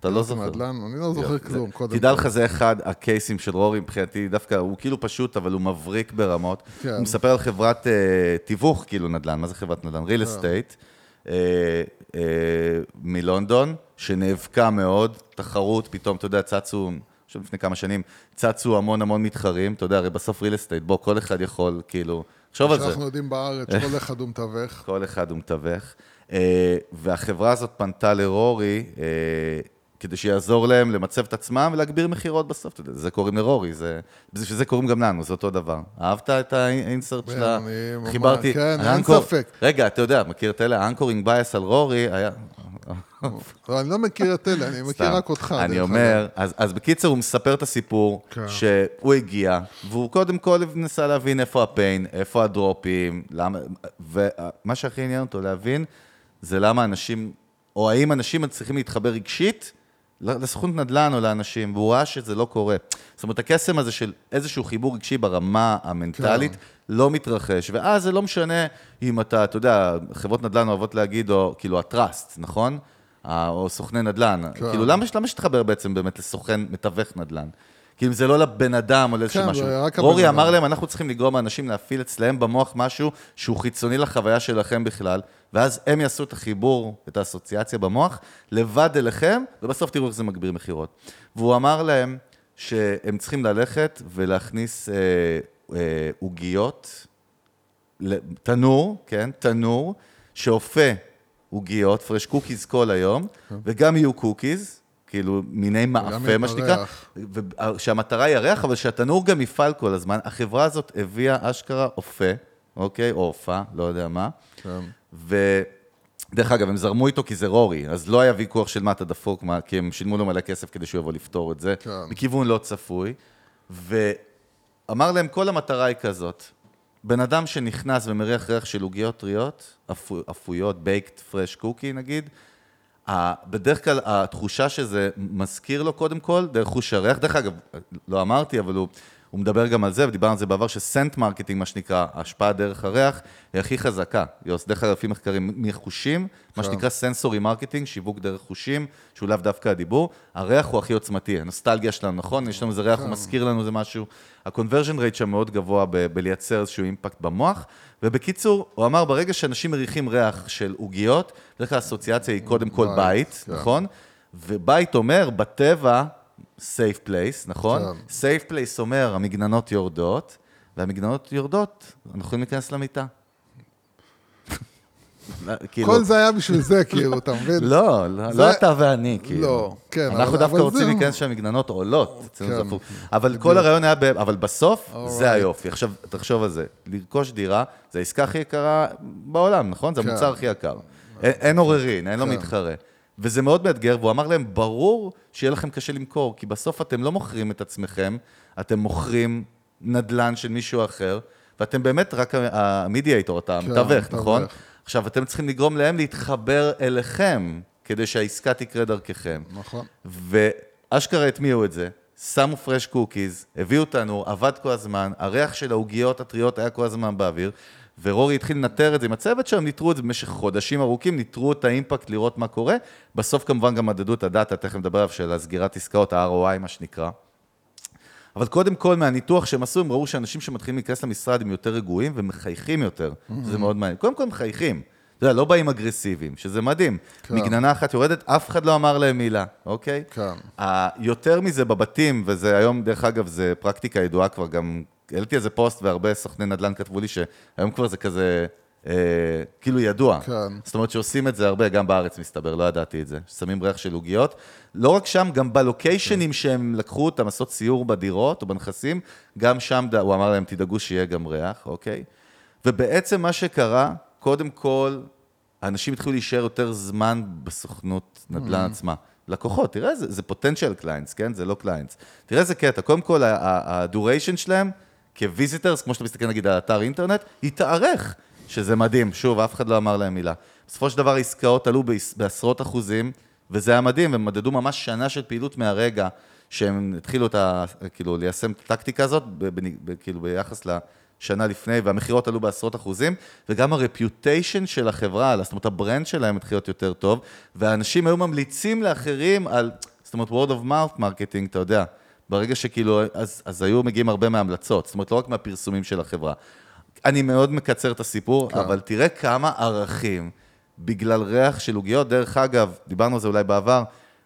אתה לא זוכר. נדל"ן, אני לא זוכר כלום, קודם תדע. לך, זה אחד הקייסים של רורי מבחינתי, דווקא, הוא כאילו פשוט, אבל הוא מבריק ברמות. כן. הוא מספר על חברת אה, תיווך, כאילו נדל"ן, מה זה חברת נדל"ן? real estate, אה, אה, מלונדון, שנאבקה מאוד, תחרות, פתאום, אתה יודע, צצו, חושב לפני כמה שנים, צצו המון המון מתחרים, אתה יודע, הרי בסוף real estate, בוא, כל אחד יכול, כאילו, תחשוב על זה. שאנחנו יודעים בארץ, כל אחד הוא מתווך. כל אחד הוא מתווך. אה, והחברה הזאת פנתה לרורי אה, כדי שיעזור להם למצב את עצמם ולהגביר מכירות בסוף. אתה יודע, זה קוראים לרורי, זה... בשביל זה קוראים גם לנו, זה אותו דבר. אהבת את ה insert כן, שלה? אני ממש- חיברתי... כן, אין ספק. רגע, אתה יודע, מכיר את אלה? ה anchoring bias על רורי היה... אני לא מכיר את אלה, אני מכיר. רק אותך. אני אומר, אז, בקיצר, הוא מספר את הסיפור, כן. שהוא הגיע, והוא קודם כל ניסה להבין איפה ה pain, איפה ה dropים, למה, ומה שהכי עניין אותו להבין, זה למה אנשים, או האם אנשים צריכים להתחבר רגשית לסוכנות נדל"ן או לאנשים, והוא ראה שזה לא קורה. זאת אומרת, הקסם הזה של איזשהו חיבור רגשי ברמה המנטלית, כן. לא מתרחש, ואז זה לא משנה אם אתה, אתה יודע, חברות נדל"ן אוהבות להגיד, או כאילו הטראסט, נכון? ה- או סוכני נדל"ן. כן. כאילו, למה, למה שתחבר בעצם באמת לסוכן מתווך נדל"ן? כאילו, זה לא לבן אדם או לאיזשהו כן, משהו. זה רק הבן רורי אדם. אמר להם, אנחנו צריכים לגרום לאנשים להפעיל אצלם במוח משהו שהוא חיצוני לחוויה שלכם בכלל, ואז הם יעשו את החיבור, את האסוציאציה במוח, לבד אליכם, ובסוף תראו איך זה מגביר מכירות. והוא אמר להם שהם צריכים ללכת ולהכניס אה, אה, עוגיות, ל- תנור, כן, תנור, שאופה עוגיות, fresh cookies כל היום, וגם יהיו cookies, כאילו מיני מאפה, מה שנקרא, הריח. ושהמטרה היא הריח, אבל שהתנור גם יפעל כל הזמן. החברה הזאת הביאה אשכרה אופה, אוקיי? או עופה, לא יודע מה. כן. ודרך אגב, הם זרמו איתו כי זה רורי, אז לא היה ויכוח של מה אתה דפוק, מה, כי הם שילמו לו מלא כסף כדי שהוא יבוא לפתור את זה, כן. מכיוון לא צפוי. ואמר להם, כל המטרה היא כזאת, בן אדם שנכנס ומריח ריח של עוגיות טריות, אפו- אפויות, בייקט פרש קוקי נגיד, בדרך כלל התחושה שזה מזכיר לו קודם כל, דרך חוש הריח, דרך אגב, לא אמרתי, אבל הוא, הוא מדבר גם על זה, ודיברנו על זה בעבר, ש scent marketing, מה שנקרא, ההשפעה דרך הריח, היא הכי חזקה. יוס, דרך אגב, לפי מחקרים מחוּשים, מה שנקרא sensory marketing, שיווק דרך חושים, שהוא לאו דווקא הדיבור, הריח הוא הכי עוצמתי, הנוסטלגיה שלנו, נכון? יש לנו איזה ריח, הוא מזכיר לנו איזה משהו. ה-conversion rate שם מאוד גבוה ב- בלייצר איזשהו אימפקט במוח, ובקיצור, הוא אמר, ברגע שאנשים מריחים ריח של עוגיות, בדרך כלל האסוציאציה היא קודם כל בית, בית, כן. נכון? ובית אומר, בטבע, safe place, נכון? כן. safe place אומר, המגננות יורדות, והמגננות יורדות, אנחנו יכולים להיכנס למיטה. כאילו, כל זה היה בשביל זה, כאילו, אתה מבין? לא, לא, לא אתה ואני, כאילו. לא, כן, אנחנו דווקא רוצים להיכנס שהמגננות עולות, כן. אבל כל הרעיון היה, אבל בסוף, זה. היופי. עכשיו, תחשוב על זה, לרכוש דירה, זה העסקה הכי יקרה בעולם, נכון? זה כן. המוצר הכי יקר. אין- עוררין, אין לו. מתחרה. וזה מאוד מאתגר, והוא אמר להם, ברור שיהיה לכם קשה למכור, כי בסוף אתם לא מוכרים את עצמכם, אתם מוכרים נדלן של מישהו אחר, ואתם באמת רק המדיאטור, אתה כן, המתווך. נכון? עכשיו, אתם צריכים לגרום להם להתחבר אליכם, כדי שהעסקה תקרה דרככם. נכון. ואשכרה הטמיעו את זה, שמו פרש קוקיז, הביאו אותנו, עבד כל הזמן, הריח של העוגיות הטריות היה כל הזמן באוויר, ורורי התחיל לנטר את זה עם הצוות שלהם, ניטרו את זה במשך חודשים ארוכים, ניטרו את האימפקט לראות מה קורה. בסוף כמובן גם מדדו את הדאטה, תכף נדבר עליו, של הסגירת עסקאות, ה-ROI מה שנקרא. אבל קודם כל, מהניתוח שהם עשו, הם ראו שאנשים שמתחילים להיכנס למשרד הם יותר רגועים ומחייכים יותר, שזה מאוד מעניין. קודם כל מחייכים, אתה יודע, לא באים אגרסיביים, שזה מדהים. כן. מגננה אחת יורדת, אף אחד לא אמר להם מילה, אוקיי? כן. ה- יותר מזה בבתים, וזה היום, דרך אגב, זה פרקטיקה ידועה כבר, גם העליתי איזה פוסט והרבה סוכני נדל"ן כתבו לי שהיום כבר זה כזה, אה, כאילו ידוע. כן. זאת אומרת שעושים את זה הרבה, גם בארץ מסתבר, לא ידעתי את זה. שמים ריח של עוגיות. לא רק שם, גם בלוקיישנים שהם לקחו אותם, לעשות סיור בדירות או בנכסים, גם שם ד- הוא אמר להם, תדאגו שיהיה גם ריח, אוקיי? ובעצם מה שקרה, קודם כל, האנשים התחילו להישאר יותר זמן בסוכנות נדל"ן עצמה. לקוחות, תראה, זה, זה potential clients, כן? זה לא clients. תראה איזה קטע, קודם כל, ה-duration שלהם, כ-visitors, כמו שאתה מסתכל נגיד על אתר אינטרנט, התארך, שזה מדהים. שוב, אף אחד לא אמר להם מילה. בסופו של דבר העסקאות עלו בעש- בעשרות אחוזים, וזה היה מדהים, הם מדדו ממש שנה של פעילות מהרגע שהם התחילו את ה... כאילו, ליישם את הטקטיקה הזאת, כאילו, ביחס לשנה לפני, והמכירות עלו בעשרות אחוזים, וגם ה reputation של החברה, זאת אומרת, ה brand שלהם התחיל להיות יותר טוב, ואנשים היו ממליצים לאחרים על, זאת אומרת, word of mouth marketing, אתה יודע, ברגע שכאילו, אז, אז היו מגיעים הרבה מהמלצות, זאת אומרת, לא רק מהפרסומים של החברה. אני מאוד מקצר את הסיפור, כן. אבל תראה כמה ערכים בגלל ריח של עוגיות. דרך אגב, דיברנו על זה אולי בעבר,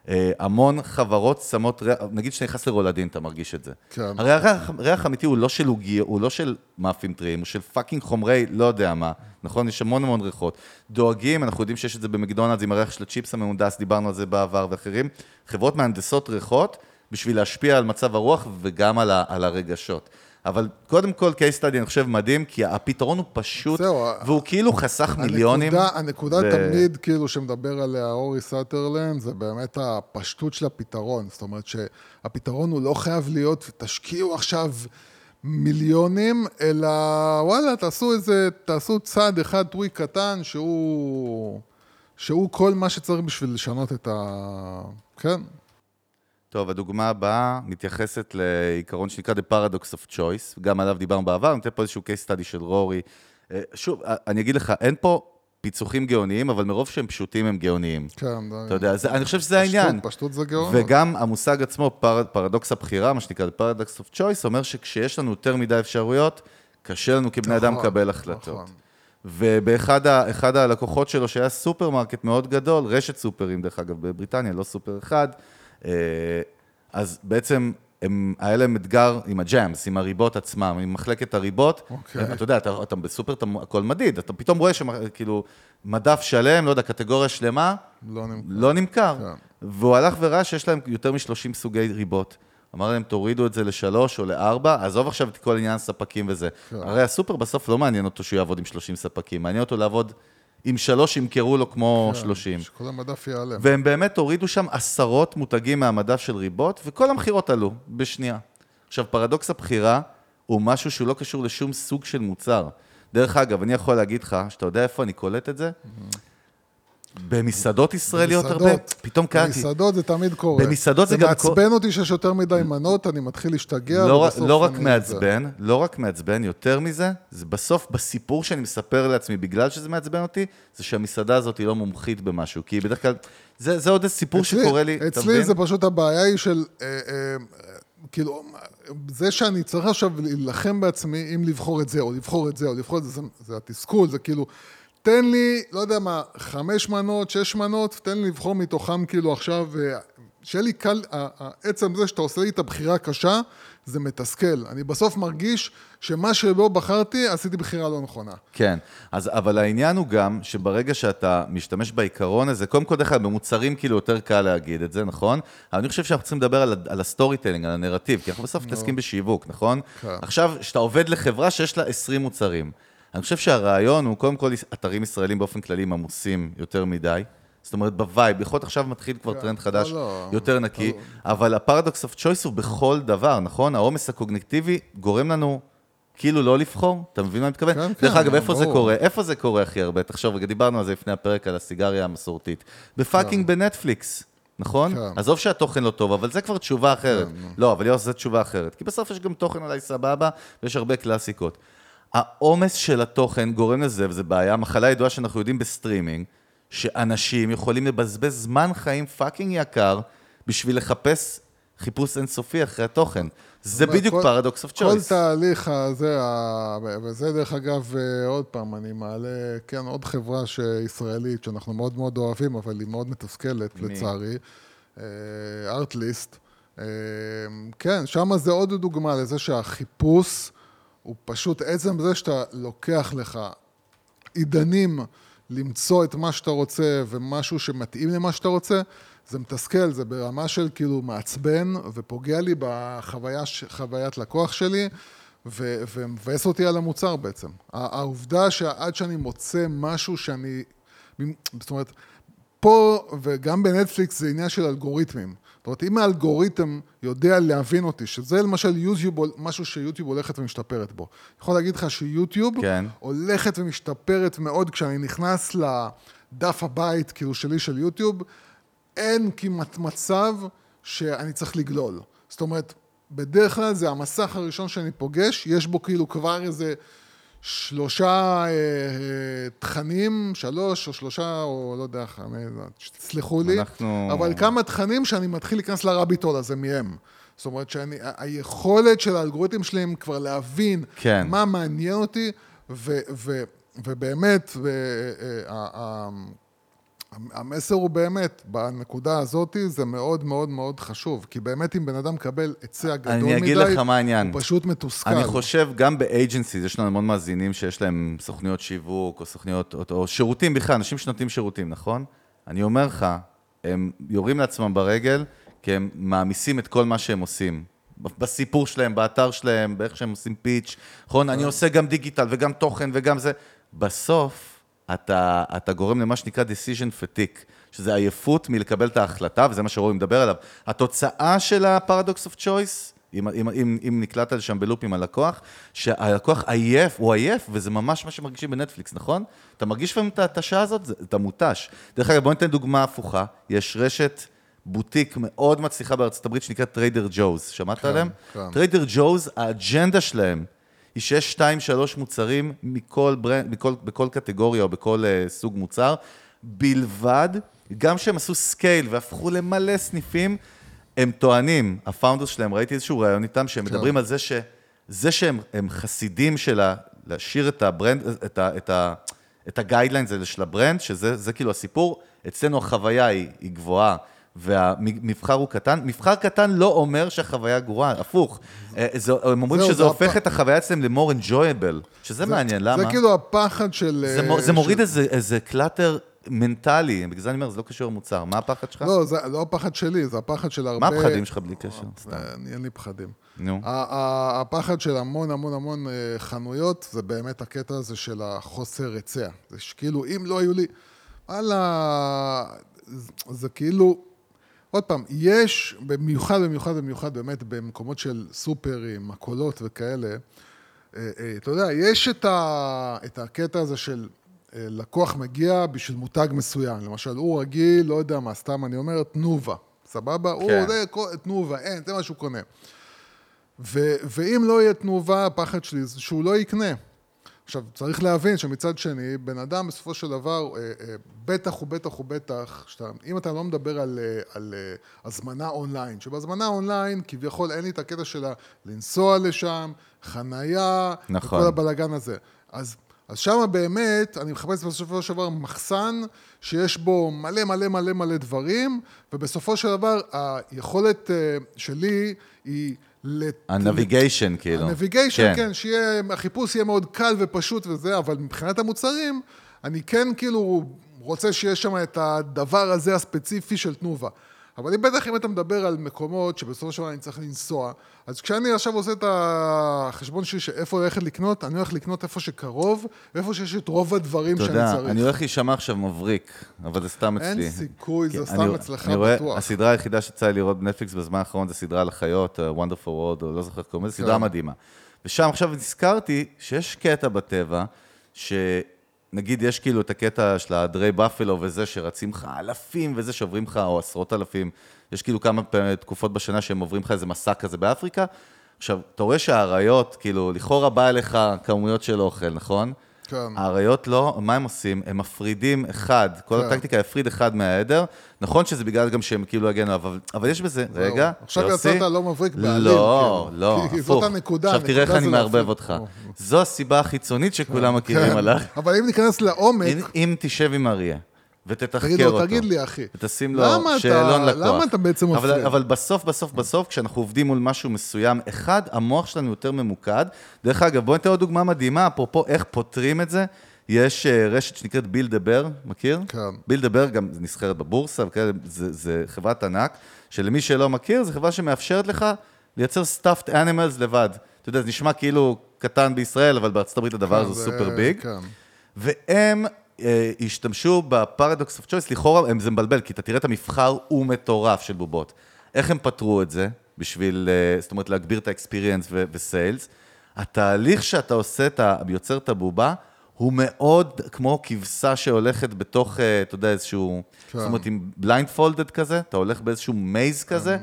אה, המון חברות שמות ריח, נגיד שאתה נכנס לרולדין, אתה מרגיש את זה. כן. הרי הריח, ריח אמיתי הוא לא של עוגיות, הוא לא של מאפים טריים, הוא של fucking חומרי לא יודע מה, נכון? יש המון המון ריחות. דואגים, אנחנו יודעים שיש את זה במקדונלדס עם הריח של הצ'יפס המהונדס, דיברנו על זה בעבר ואחרים. חברות מהנדסות ריחות בשביל להשפיע על מצב הרוח וגם על, ה, על הרגשות. אבל קודם כל, case study, אני חושב, מדהים, כי הפתרון הוא פשוט, זהו, והוא כאילו חסך מיליונים. הנקודה, הנקודה ו- תמיד, כאילו, שמדבר עליה רורי סאטרלנד, זה באמת הפשטות של הפתרון. זאת אומרת שהפתרון הוא לא חייב להיות, תשקיעו עכשיו מיליונים, אלא וואלה, תעשו איזה, תעשו צעד אחד טרוי קטן, שהוא, שהוא כל מה שצריך בשביל לשנות את ה... כן, טוב, הדוגמה הבאה מתייחסת לעיקרון שנקרא The Paradox of Choice, גם עליו דיברנו בעבר, אני אתן פה איזשהו case study של רורי. אה, שוב, אה, אני אגיד לך, אין פה פיצוחים גאוניים, אבל מרוב שהם פשוטים הם גאוניים. כן, אתה יודע, זה, אני חושב שזה העניין. פשטות, פשטות זה גאון. וגם המושג עצמו, פר, פרדוקס הבחירה, מה שנקרא paradox of choice, אומר שכשיש לנו יותר מדי אפשרויות, קשה לנו כבני אדם נכון, לקבל החלטות. נכון. ובאחד הלקוחות שלו, שהיה סופרמרקט מאוד גדול, רשת סופרים, דרך אגב, בבריטניה, לא סופר אחד, אז בעצם הם, היה להם אתגר עם ה jams, עם הריבות עצמם, עם מחלקת הריבות. אוקיי. אתה יודע, אתה, אתה בסופר, אתה, הכל מדיד, אתה פתאום רואה שכאילו, מדף שלם, לא יודע, קטגוריה שלמה, לא נמכר. לא נמכר. כן. והוא הלך וראה שיש להם יותר מ-30 סוגי ריבות. אמר להם, תורידו את זה לשלוש או לארבע, עזוב עכשיו את כל עניין הספקים וזה. כן. הרי הסופר בסוף לא מעניין אותו שהוא יעבוד עם 30 ספקים, מעניין אותו לעבוד עם שלוש שימכרו לו כמו כן, 30. שכל המדף ייעלם. והם באמת הורידו שם עשרות מותגים מהמדף של ריבות, וכל המכירות עלו בשנייה. עכשיו, פרדוקס הבחירה הוא משהו שהוא לא קשור לשום סוג של מוצר. דרך אגב, אני יכול להגיד לך, שאתה יודע איפה אני קולט את זה? במסעדות ישראליות הרבה, במסעדות. פתאום קראתי. במסעדות זה תמיד קורה. במסעדות זה גם קורה- מעצבן אותי שיש יותר מדי מנות, אני מתחיל להשתגע, לא, ובסוף לא רק אני- מעצבן, לא רק מעצבן, יותר מזה, זה בסוף, בסיפור שאני מספר לעצמי, בגלל שזה מעצבן אותי, זה שהמסעדה הזאת היא לא מומחית במשהו, כי בדרך כלל, זה, זה עוד איזה סיפור אצלי- שקורה לי, אתה אצלי מבין? זה פשוט הבעיה היא של, אה, אה, כאילו, זה שאני צריך עכשיו להילחם בעצמי אם לבחור את זה, או לבחור את זה, או לבחור את זה, זה, זה התסכול, זה כאילו, תן לי, לא יודע מה, חמש מנות, שש מנות, תן לי לבחור מתוכם כאילו עכשיו, אה, שיהיה לי קל, עצם זה שאתה עושה לי את הבחירה הקשה, זה מתסכל. אני בסוף מרגיש שמה שלא בחרתי, עשיתי בחירה לא נכונה. כן, אז, אבל העניין הוא גם שברגע שאתה משתמש בעיקרון הזה, קודם כל, דרך אגב, במוצרים כאילו יותר קל להגיד את זה, נכון? אבל אני חושב שאנחנו צריכים לדבר על, על ה storytelling, על הנרטיב, כי אנחנו בסוף מתעסקים בשיווק, נכון? כן. עכשיו, כשאתה עובד לחברה שיש לה 20 מוצרים, אני חושב שהרעיון הוא, קודם כל, אתרים ישראלים באופן כללי הם עמוסים יותר מדי. זאת אומרת, ב web, יכול להיות עכשיו מתחיל כבר טרנד חדש, לא. יותר נקי, אבל ה paradox of choice הוא בכל דבר, נכון? העומס הקוגניטיבי גורם לנו כאילו לא לבחור, אתה מבין מה אני מתכוון? כן, דרך כן, אגב, איפה זה. קורה? איפה זה קורה הכי הרבה? תחשוב, רגע, דיברנו על זה לפני הפרק, על הסיגריה המסורתית. ב fucking בנטפליקס, נכון? כן. עזוב שהתוכן לא טוב, אבל זה כבר תשובה אחרת. לא, אבל יוס, זו תשובה אחרת. כי בסוף יש גם תוכן אולי סבבה, ויש הרבה קלאסיקות. העומס של התוכן גורם לזה, וזו בעיה, מחלה ידועה שאנחנו יודעים בסטרימינג, שאנשים יכולים לבזבז זמן חיים fucking יקר בשביל לחפש חיפוש אינסופי אחרי התוכן. זה בדיוק כל- paradox of כל choice. תהליך הזה, וזה דרך אגב, אה, עוד פעם, אני מעלה, כן, עוד חברה ישראלית שאנחנו מאוד מאוד אוהבים, אבל היא מאוד מתסכלת, מי? לצערי, ארטליסט. כן, שם זה עוד דוגמה לזה שהחיפוש הוא פשוט עצם זה שאתה לוקח לך עידנים למצוא את מה שאתה רוצה ומשהו שמתאים למה שאתה רוצה, זה מתסכל, זה ברמה של כאילו מעצבן ופוגע לי בחוויית לקוח שלי ו- ומבאס אותי על המוצר בעצם. העובדה שעד שאני מוצא משהו שאני... זאת אומרת, פה וגם בנטפליקס זה עניין של אלגוריתמים. זאת אומרת, אם האלגוריתם יודע להבין אותי, שזה למשל יוטיוב, משהו שיוטיוב הולכת ומשתפרת בו. אני יכול להגיד לך שיוטיוב כן. הולכת ומשתפרת מאוד כשאני נכנס לדף הבית, כאילו שלי של יוטיוב, אין כמעט מצב שאני צריך לגלול. זאת אומרת, בדרך כלל זה המסך הראשון שאני פוגש, יש בו כאילו כבר איזה שלושה אה, אה, תכנים, שלוש או שלושה, או לא יודע, חמש, תסלחו לי, אנחנו- אבל כמה תכנים שאני מתחיל להיכנס לרביטול הזה מהם. זאת אומרת שאני, ה- היכולת של האלגוריתם שלהם כבר להבין כן. מה מעניין אותי, ו, ו, ובאמת, ו, אה, המסר הוא באמת, בנקודה הזאת זה מאוד מאוד מאוד חשוב, כי באמת אם בן אדם מקבל היצע גדול מדי, אני אגיד לך מה העניין. הוא פשוט מתוסכל. אני חושב, גם באג'נסיז, יש לנו המון מאזינים שיש להם סוכניות שיווק, או סוכניות, או, או שירותים בכלל, אנשים שנותנים שירותים, נכון? אני אומר לך, הם יורים לעצמם ברגל, כי הם מעמיסים את כל מה שהם עושים. בסיפור שלהם, באתר שלהם, באיך שהם עושים פיץ', נכון? אני עושה גם דיגיטל וגם תוכן וגם זה. בסוף, אתה, אתה גורם למה שנקרא decision fatigue, שזה עייפות מלקבל את ההחלטה, וזה מה שרורי מדבר עליו. התוצאה של ה-paradox of choice, אם, אם, אם, אם נקלטת שם בלופ עם הלקוח, שהלקוח עייף, הוא עייף, וזה ממש מה שמרגישים בנטפליקס, נכון? אתה מרגיש לפעמים את ההתשה הזאת? אתה מותש. דרך אגב, בוא ניתן דוגמה הפוכה. יש רשת בוטיק מאוד מצליחה בארצות הברית שנקראת טריידר ג'וז. שמעת כן, עליהם? כן. טריידר ג'וז, האג'נדה שלהם היא שיש שתיים, שלוש מוצרים מכל ברנד, בכל, בכל קטגוריה או בכל uh, סוג מוצר, בלבד, גם שהם עשו scale והפכו למלא סניפים, הם טוענים, ה founders שלהם, ראיתי איזשהו ראיון איתם, שהם מדברים על זה ש... זה שהם הם חסידים של ה- להשאיר את ה brand, את ה... את ה את ה guidelines האלה של ה brand, שזה זה כאילו הסיפור, אצלנו החוויה היא, היא גבוהה. והמבחר הוא קטן, מבחר קטן לא אומר שהחוויה גרועה, הפוך. אה, זה, הם אומרים שזה זה הופך הפ- את החוויה אצלם למור enjoyable, שזה מעניין, למה? זה כאילו הפחד של... זה, אה, מו- זה מוריד של- איזה, איזה קלאטר מנטלי, בגלל זה אני אומר, זה לא קשור למוצר. מה הפחד שלך? לא, זה לא הפחד שלי, זה הפחד של הרבה... מה הפחדים שלך בלי קשר? אה, אין לי פחדים. נו. הפחד של המון המון המון חנויות, זה באמת הקטע הזה של החוסר היצע. זה שכאילו, אם לא היו לי... וואלה, זה- זה כאילו... עוד פעם, יש, במיוחד, במיוחד, במיוחד, באמת, במקומות של סופרים, מכולות וכאלה, אה, אה, אתה יודע, יש את, ה, את הקטע הזה של אה, לקוח מגיע בשביל מותג מסוים. למשל, הוא רגיל, לא יודע מה, סתם אני אומר, תנובה, סבבה? הוא כן. זה, כל- תנובה, אין, זה מה שהוא קונה. ו, ואם לא יהיה תנובה, הפחד שלי זה שהוא לא יקנה. עכשיו, צריך להבין שמצד שני, בן אדם בסופו של דבר, אה, אה, בטח ובטח ובטח, שאתה, אם אתה לא מדבר על, אה, על הזמנה אונליין, שבהזמנה אונליין כביכול אין לי את הקטע של לנסוע לשם, חנייה, נכון. וכל הבלגן הזה. אז, אז שם באמת, אני מחפש בסופו של דבר מחסן שיש בו מלא מלא מלא מלא דברים, ובסופו של דבר היכולת שלי היא... לת- הנביגיישן, כאילו. הנביגיישן, כן, שיהיה, החיפוש יהיה מאוד קל ופשוט וזה, אבל מבחינת המוצרים, אני כן כאילו רוצה שיש שם את הדבר הזה הספציפי של תנובה. אבל אם בטח אם אתה מדבר על מקומות שבסופו של דבר אני צריך לנסוע, אז כשאני עכשיו עושה את החשבון שלי שאיפה ללכת לקנות, אני הולך לקנות איפה שקרוב, ואיפה שיש את רוב הדברים אתה שאני יודע, צריך. אני הולך להישמע עכשיו מבריק, אבל זה סתם אין אצלי. סיכוי, זה סתם אני- אצלך בטוח. הסדרה היחידה שיצא לי לראות בנטפליקס בזמן האחרון זה סדרה על החיות, אה, Wonderful World, או לא זוכר איך קוראים לזה, סדרה כן. מדהימה. ושם עכשיו נזכרתי שיש קטע בטבע, שנגיד יש כאילו את הקטע של הדרי בפלו וזה, שרצים לך אלפים וזה, שעוברים לך, או עשרות אלפים, יש כאילו כמה תקופות בשנה שהם עוברים לך איזה מסע כזה באפריקה. עכשיו, אתה רואה שהאריות, כאילו, לכאורה בא אליך כמויות של אוכל, נכון? כן. האריות לא, מה הם עושים? הם מפרידים אחד, כל כן. הטקטיקה יפריד אחד מהעדר. נכון שזה בגלל גם שהם כאילו יגנו, אבל, אבל יש בזה, רגע, עכשיו. יצאת לא מבריק בעליל, לא, כאילו. לא, כי הפוך. זאת הנקודה, עכשיו תראה איך אני זה מערבב. אותך. או. זו הסיבה החיצונית שכולם מכירים כן. עליו. אבל אם ניכנס לעומק, אם- אם תשב עם אריה. ותתחקר תגיד לו, אותו. תגיד לי, אחי, ותשים לו למה אתה- שאלון לקוח. למה אתה בעצם אבל, מפריד? אבל בסוף, בסוף, בסוף, כשאנחנו עובדים מול משהו מסוים, אחד, המוח שלנו יותר ממוקד. דרך אגב, בואו ניתן עוד דוגמה מדהימה, אפרופו איך פותרים את זה. יש אה, רשת שנקראת ביל דבר, מכיר? כן. ביל דבר גם נסחרת בבורסה, וכאלה, זה, זה חברת ענק, שלמי שלא מכיר, זו חברה שמאפשרת לך לייצר stuffed animals לבד. אתה יודע, זה נשמע כאילו קטן בישראל, אבל בארצות הברית הדבר הזה זה- super big. כן. והם השתמשו ב paradox of choice, לכאורה זה מבלבל, כי אתה תראה את המבחר הוא מטורף של בובות. איך הם פתרו את זה, בשביל, אה, זאת אומרת, להגביר את ה experience ו sales? התהליך שאתה עושה, אתה יוצר את הבובה, הוא מאוד כמו כבשה שהולכת בתוך, אה, אתה יודע, איזשהו, כן. זאת אומרת, עם blindfolded כזה, אתה הולך באיזשהו maze כזה.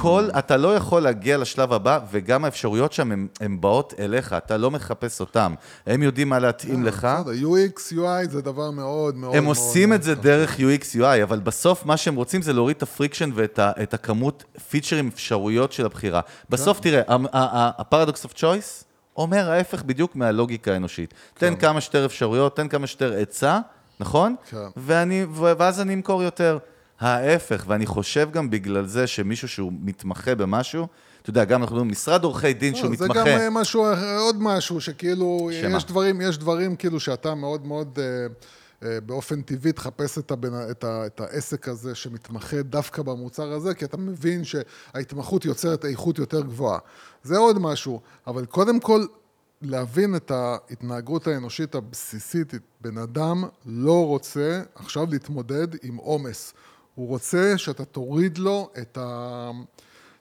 כל, אתה לא יכול להגיע לשלב הבא, וגם האפשרויות שם הן באות אליך, אתה לא מחפש אותם. הם יודעים מה להתאים לך. בסדר, UX, UI זה דבר מאוד מאוד... הם עושים את זה. דרך UX UI, אבל בסוף מה שהם רוצים זה להוריד את ה friction ואת הכמות פיצ'רים, אפשרויות של הבחירה. בסוף כן. תראה, ה paradox of choice אומר ההפך בדיוק מהלוגיקה האנושית. תן כמה שיותר אפשרויות, תן כמה שיותר עצה, נכון? כן. ואני, ואז אני אמכור יותר. ההפך, ואני חושב גם בגלל זה שמישהו שהוא מתמחה במשהו, אתה יודע, גם אנחנו מדברים, משרד עורכי דין שהוא זה מתמחה. גם אה, משהו, אחר- עוד משהו, שכאילו, שמה? יש דברים, יש דברים כאילו שאתה מאוד מאוד אה, אה, באופן טבעי תחפש את, הבן, את, ה, את העסק הזה שמתמחה דווקא במוצר הזה, כי אתה מבין שההתמחות יוצרת איכות יותר גבוהה. זה עוד משהו, אבל קודם כל, להבין את ההתנהגות האנושית הבסיסית, בן אדם לא רוצה עכשיו להתמודד עם עומס. הוא רוצה שאתה תוריד לו את ה...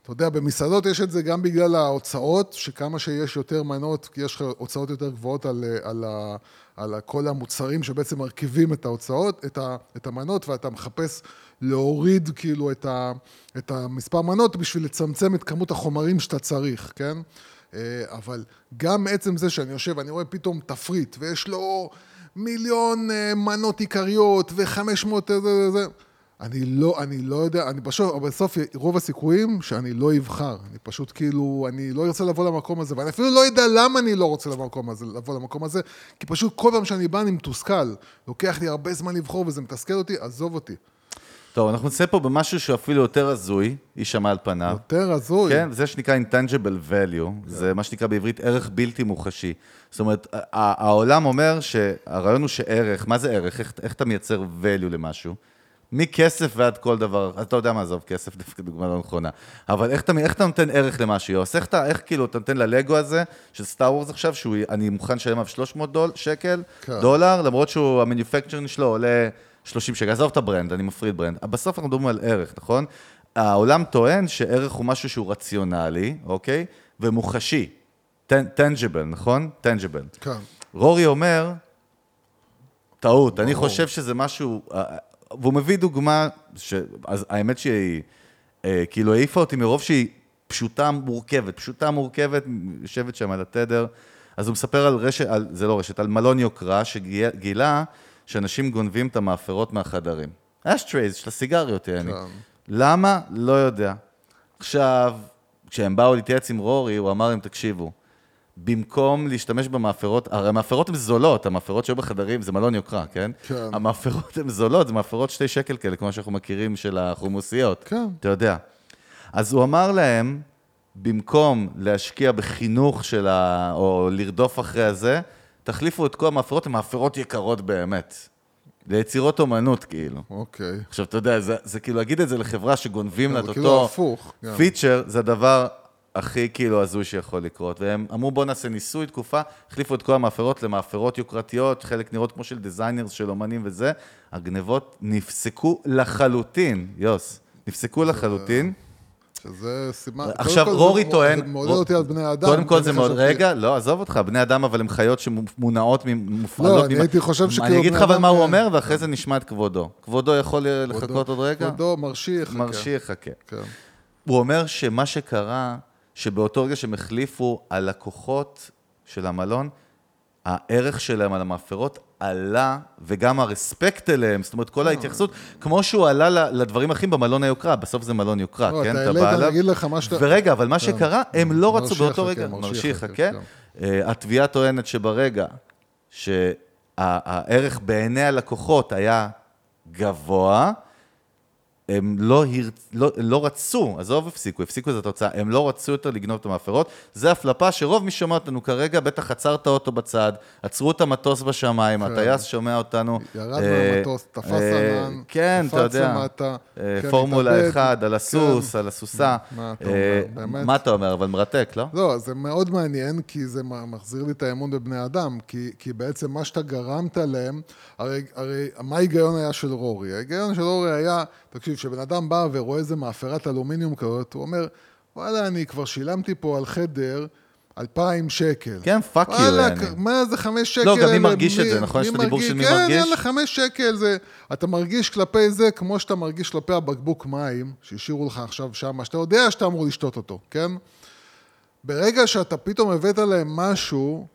אתה יודע, במסעדות יש את זה גם בגלל ההוצאות, שכמה שיש יותר מנות, כי יש לך הוצאות יותר גבוהות על, על, ה- על כל המוצרים שבעצם מרכיבים את ההוצאות, את, ה, את המנות, ואתה מחפש להוריד כאילו את, ה, את המספר מנות בשביל לצמצם את כמות החומרים שאתה צריך, כן? אה, אבל גם עצם זה שאני יושב, אני רואה פתאום תפריט, ויש לו מיליון אה, מנות עיקריות, ו-500 זה, זה, זה. אני לא, אני לא יודע, אני בסוף, בסוף רוב הסיכויים שאני לא אבחר. אני פשוט כאילו, אני לא ארצה לבוא למקום הזה, ואני אפילו לא יודע למה אני לא רוצה למקום הזה, לבוא למקום הזה, כי פשוט כל פעם שאני בא אני מתוסכל. לוקח לי הרבה זמן לבחור וזה מתסכל אותי, עזוב אותי. טוב, אנחנו נצא פה במשהו שהוא אפילו יותר הזוי, יישמע על פניו. יותר הזוי. כן, זה שנקרא intangible value, זה מה שנקרא בעברית ערך בלתי מוחשי. זאת אומרת, העולם אומר שהרעיון הוא שערך, מה זה ערך? איך, איך אתה מייצר value למשהו? מכסף ועד כל דבר, אתה יודע מה, עזוב, כסף דווקא דוגמה לא נכונה. אבל איך אתה, איך אתה נותן ערך למשהו, יוס? איך, אתה, איך כאילו אתה נותן ללגו הזה, של סטאר וורס עכשיו, שאני מוכן לשלם עליו 300 דול, שקל, כן. דולר, למרות שהוא, ה manufacturing שלו עולה 30 שקל. עזוב את ה brand, אני מפריד brand. בסוף אנחנו מדברים על ערך, נכון? העולם טוען שערך הוא משהו שהוא רציונלי, אוקיי? ומוחשי. tangible, נכון? Tangible. כן. רורי אומר, טעות, אני חושב שזה משהו, אה, והוא מביא דוגמה, ש... אז האמת שהיא, אה, כאילו העיפה אותי מרוב שהיא פשוטה מורכבת, פשוטה מורכבת, יושבת שם על התדר, אז הוא מספר על רשת, על, זה לא רשת, על מלון יוקרה, שגילה שאנשים גונבים את המאפרות מהחדרים. Ashtrays של הסיגריות, יעני. כן. למה? לא יודע. עכשיו, כשהם באו להתייעץ עם רורי, הוא אמר להם, תקשיבו, במקום להשתמש במאפרות, הרי המאפרות הן זולות, המאפרות שהיו בחדרים זה מלון יוקרה, כן? כן. המאפרות הן זולות, זה מאפרות שתי שקל כאלה, כמו שאנחנו מכירים של החומוסיות. כן. אתה יודע. אז הוא אמר להם, במקום להשקיע בחינוך של ה... או לרדוף אחרי הזה, תחליפו את כל המאפרות למאפרות יקרות באמת. ליצירות אומנות, כאילו. אוקיי. עכשיו, אתה יודע, זה, זה כאילו להגיד את זה לחברה שגונבים לה את זה אותו כאילו הפוך. פיצ'ר, זה הדבר הכי כאילו הזוי שיכול לקרות. והם אמרו, בואו נעשה ניסוי תקופה, החליפו את כל המאפרות למאפרות יוקרתיות, חלק נראות כמו של designers, של אומנים וזה. הגנבות נפסקו לחלוטין, יוס, נפסקו לחלוטין. שזה סימן... עכשיו, רורי זה- טוען... זה מעודד אותי על בני אדם. קודם כל זה מאוד... חשבתי- רגע, לא, עזוב אותך, בני אדם, אבל הם חיות שמונעות, מופעלות... לא, אני הייתי חושב שכאילו אני אגיד לך אבל מה הוא אומר, ואחרי זה נשמע את כבודו. כבודו יכול לחכות עוד רגע? כבודו מרשי יחכה. מרשי יחכה. כן. הוא אומר שמה שקרה, שבאותו רגע שהם החליפו, הלקוחות של המלון, הערך שלהם על המאפרות עלה, וגם הרספקט אליהם, זאת אומרת, כל אה. ההתייחסות, כמו שהוא עלה לדברים אחרים במלון היוקרה, בסוף זה מלון יוקרה, לא, כן? אתה בא אליו. לך מה שאתה- ורגע, אבל מה כן. שקרה, הם לא רצו באותו יחכה, רגע, מרשי יחכה, יחכה. כן. אה, התביעה טוענת שברגע שהערך בעיני הלקוחות היה גבוה, הם לא, הר... לא, לא רצו, עזוב הפסיקו, הפסיקו את התוצאה, הם לא רצו יותר לגנוב את המאפרות. זה הפלפה שרוב מי שומע אותנו כרגע, בטח עצר את האוטו בצד, עצרו את המטוס בשמיים, הטייס שומע אותנו. כן. ירד אה, מהמטוס, תפס אה, ענן, כן, קפץ יודע. למטה, אה, כן, פורמולה התאבד. 1, על הסוס, כן. על הסוסה. מה אתה אה, אומר, באמת? מה אתה אומר? אבל מרתק, לא? לא, זה מאוד מעניין, כי זה מחזיר לי את האמון בבני אדם, כי, כי בעצם מה שאתה גרמת להם, הרי, הרי מה ההיגיון היה של רורי? ההיגיון של רורי היה, תקשיב, כשבן אדם בא ורואה איזה מאפרת אלומיניום כזאת, הוא אומר, וואלה, אני כבר שילמתי פה על חדר אלפיים שקל. כן, you, וואלה, יעני. מה זה חמש שקל? לא, גם מי? מרגיש את זה, נכון? יש את הדיבור של מי מרגיש? כן, יאללה, חמש שקל זה... אתה מרגיש כלפי זה כמו שאתה מרגיש כלפי הבקבוק מים, שהשאירו לך עכשיו שם, שאתה יודע שאתה אמור לשתות אותו, כן? ברגע שאתה פתאום הבאת להם משהו,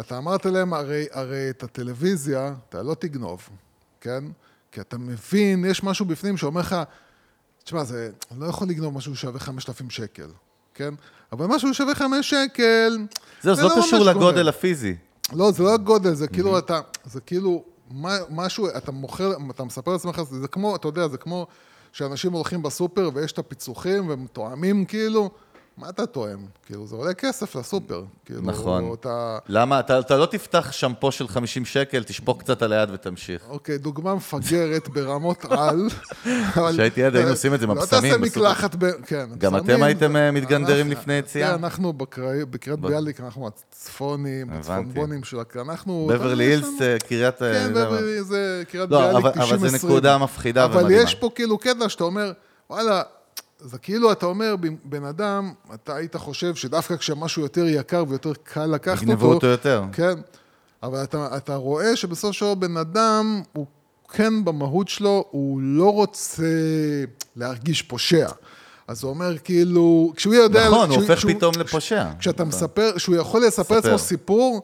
אתה אמרת להם, הרי, הרי את הטלוויזיה אתה לא תגנוב, כן? כי אתה מבין, יש משהו בפנים שאומר לך, תשמע, זה, אני לא יכול לגנוב משהו ששווה 5,000 שקל, כן? אבל משהו ששווה 5 שקל, זהו, זה לא קשור ממש לגודל גונב. הפיזי. לא, זה לא הגודל, זה כאילו אתה, זה כאילו, מה- משהו, אתה מוכר, אתה מספר לעצמך, זה כמו, אתה יודע, זה כמו שאנשים הולכים בסופר ויש את הפיצוחים והם תואמים כאילו, מה אתה תואם? כאילו, זה עולה כסף לסופר. כאילו, נכון. אתה... למה? אתה, אתה לא תפתח שמפו של 50 שקל, תשפוך קצת על היד ותמשיך. אוקיי, דוגמה מפגרת ברמות על. אבל- כשהייתי ילד היינו עושים את זה עם לא הבשמים תעשה בסופר. מקלחת ב... כן. גם אתם הייתם, אה, מתגנדרים לפני יציאה? כן, אנחנו בקרי- בקריית ביאליק, אנחנו הצפונים. הצפונבונים של... הכ- אנחנו... בברלי הילס, אה, קריית... אה, כן. בברלי זה קריית לא, ביאליק אבל- 90-20. אבל זה נקודה מפחידה אבל ומדהימה. יש פה כאילו קטע שאתה אומר, וואלה, זה כאילו אתה אומר, בן- אדם, אתה היית חושב שדווקא כשמשהו יותר יקר ויותר קל לקחת אותו... יגנבו אותו יותר. כן, אבל אתה, אתה רואה שבסופו של דבר בן אדם, הוא כן במהות שלו, הוא לא רוצה להרגיש פושע. אז הוא אומר כאילו, כשהוא יודע... נכון, הוא כשהוא- הופך כשהוא- פתאום לפושע. כשאתה מספר, שהוא יכול לספר ספר. לעצמו סיפור,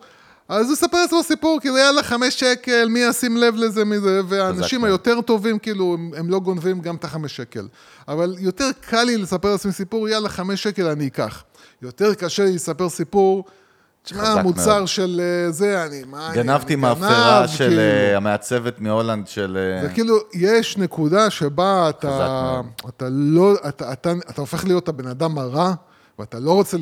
אז הוא יספר לעצמו סיפור, כאילו, יאללה, חמש שקל, מי ישים לב לזה מזה, והאנשים. היותר טובים, כאילו, הם, הם לא גונבים גם את החמש שקל. אבל יותר קל לי לספר לעצמי סיפור, יאללה, חמש שקל אני אקח. יותר קשה לי לספר סיפור, תשמע, מוצר מאוד. של אה, זה, אני, מה גנבתי אני מאפרה גנב, של כאילו. אה, המעצבת מהולנד של... אה, זה כאילו, יש נקודה שבה אתה, מאוד. אתה לא, אתה, אתה, אתה הופך להיות הבן אדם הרע, ואתה לא רוצה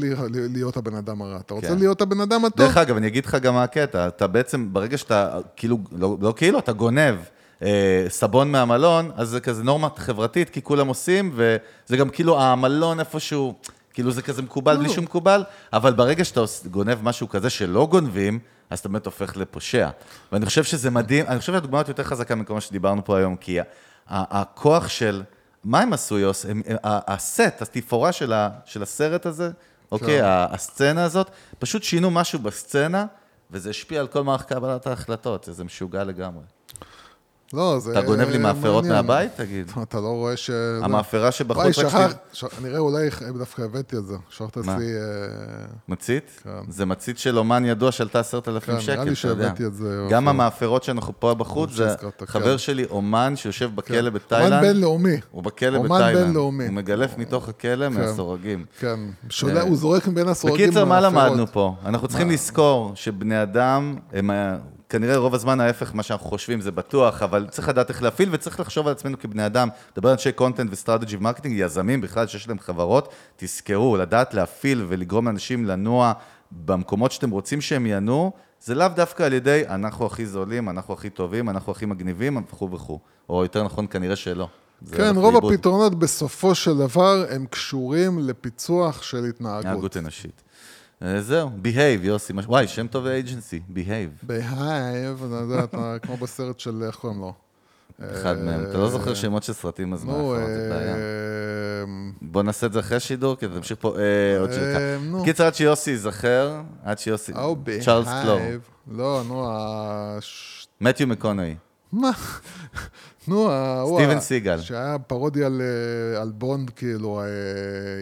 להיות, הבן אדם הרע, אתה רוצה כן. להיות הבן אדם הטוב. דרך אגב, אני אגיד לך גם מה הקטע, אתה בעצם, ברגע שאתה, כאילו, לא, לא כאילו, אתה גונב אה, סבון מהמלון, אז זה כזה נורמה חברתית, כי כולם עושים, וזה גם כאילו המלון איפשהו, כאילו זה כזה מקובל בלי שום מקובל, אבל ברגע שאתה גונב משהו כזה שלא גונבים, אז אתה באמת הופך לפושע. ואני חושב שזה מדהים, אני חושב שהדוגמה הזאת יותר חזקה מכל מה שדיברנו פה היום, כי הכוח של, מה הם עשו, יוס? הם- ה- הסט, התפאורה של ה- של הסרט הזה, אוקיי, ה- הסצנה הזאת, פשוט שינו משהו בסצנה, וזה השפיע על כל מערכת קבלת ההחלטות, זה משוגע לגמרי. לא, זה... אתה גונב לי מאפרות. מהבית? תגיד. אתה לא רואה ש... המאפרה שבחוץ וואי, שכח... נראה, אולי דווקא הבאתי את זה. שכחת? אצלי... אה, מצית? כן. זה מצית של אומן ידוע שעלתה עשרת אלפים כן, שקל, נראה לי אתה יודע. שהבאתי את זה, גם. המאפרות שאנחנו פה בחוץ, זה כן. חבר שלי, אומן שיושב בכלא אומן בתאילנד. בינלאומי. הוא בכלא אומן בתאילנד. בינלאומי. הוא מגלף מתוך הכלא מהסורגים. כן. אה, הוא זורק מבין הסורגים בקיצר, מה. למדנו פה? אנחנו צריכים לזכור שבני אדם, הם כנראה רוב הזמן ההפך ממה שאנחנו חושבים, זה בטוח, אבל צריך לדעת איך להפעיל וצריך לחשוב על עצמנו כבני אדם. לדבר על אנשי content ו strategy ו marketing, יזמים בכלל שיש להם חברות, תזכרו, לדעת להפעיל ולגרום לאנשים לנוע במקומות שאתם רוצים שהם ינועו, זה לאו דווקא על ידי אנחנו הכי זולים, אנחנו הכי טובים, אנחנו הכי מגניבים וכו' וכו'. או יותר נכון, כנראה שלא. כן, רוב לאיבוד. הפתרונות בסופו של דבר הם קשורים לפיצוח של התנהגות. התנהגות אנושית. אה, זהו, Behave, יוסי, וואי, שם טוב לאג'נסי, Behave. בהייב, אתה יודע, אתה כמו בסרט של, איך קוראים לו? אחד מהם. אתה לא זוכר שמות של סרטים, אז מה יכול להיות? זה בעיה. אה, בוא נעשה את זה אחרי שידור, כי תמשיך פה אה, עוד אה, שלך. נו. קיצר, עד שיוסי ייזכר, עד שיוסי, ההוא צ'ארלס קלור. לא, נו, מתיו מקונאי. מה? נו, ה- הוא סטיבן סיגל. שהיה פרודיה על, אה, על בונד, כאילו, אה,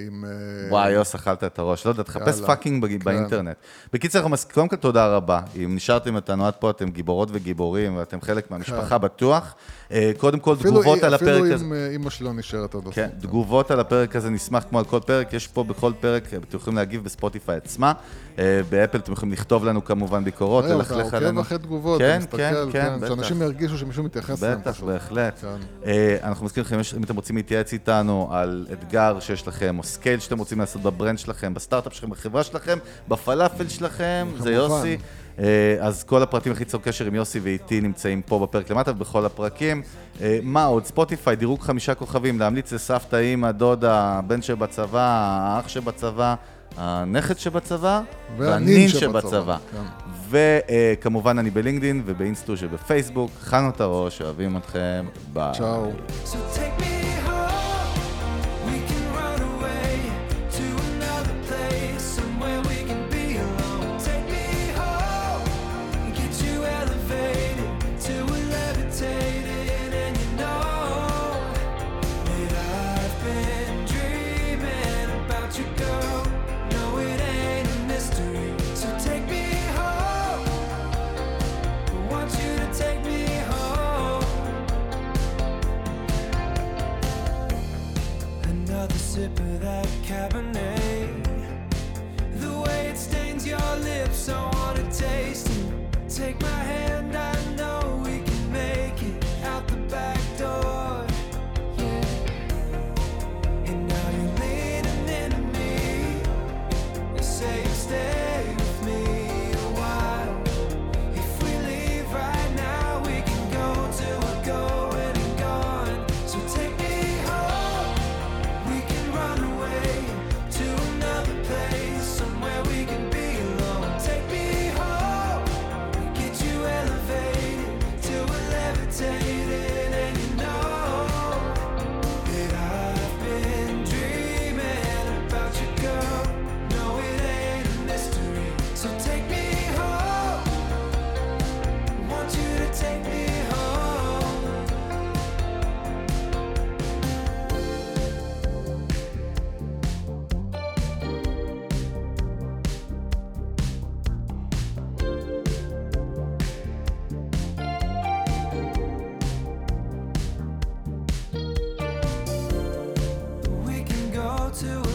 עם... אה, וואי, יוס, אכלת את הראש. לא יודע, תחפש. Fucking כן. באינטרנט. בקיצר, אנחנו מס- קודם כל תודה רבה. אם נשארתם איתנו עד פה, אתם גיבורות וגיבורים, ואתם חלק מהמשפחה בטוח. אה, קודם כל, כן. אפילו תגובות על הפרק אפילו הזה. אם אה, אימא שלי לא נשארת עד הסוף. כן, תגובות על הפרק הזה נשמח כמו על כל פרק, יש פה בכל פרק, אתם יכולים להגיב בספוטיפיי עצמה, אה, באפל אתם יכולים לכתוב לנו כמובן ביקורות, ללכלך אתה עלינו. עוקב אחרי תגובות, כן, אתה כן, כן, בטח. שאנשים ירגישו שמישהו מתייחס אליהם בטח, פשוט. בהחלט. כן. אה, אנחנו מזכירים לכם, אם אתם רוצים להתייעץ איתנו על אתגר שיש לכם, או scale שאתם רוצים לעשות ב brand שלכם, בסטארט-אפ שלכם, בחברה שלכם, בפלאפל שלכם, זה. יוסי. אה, אז כל הפרטים הכי צור קשר עם יוסי ואיתי נמצאים פה בפרק למטה ובכל הפרקים. אה, מה עוד? ספוטיפיי, דירוג חמישה כוכבים, להמליץ לסבתא, אימא, דודה, הבן שבצבא, האח שבצבא, הנכד שבצבא, והנין שבצבא. וכמובן אני בלינקדין ובאינסטו שבפייסבוק. חנו את הראש, אוהבים אתכם, ביי. צ'או. to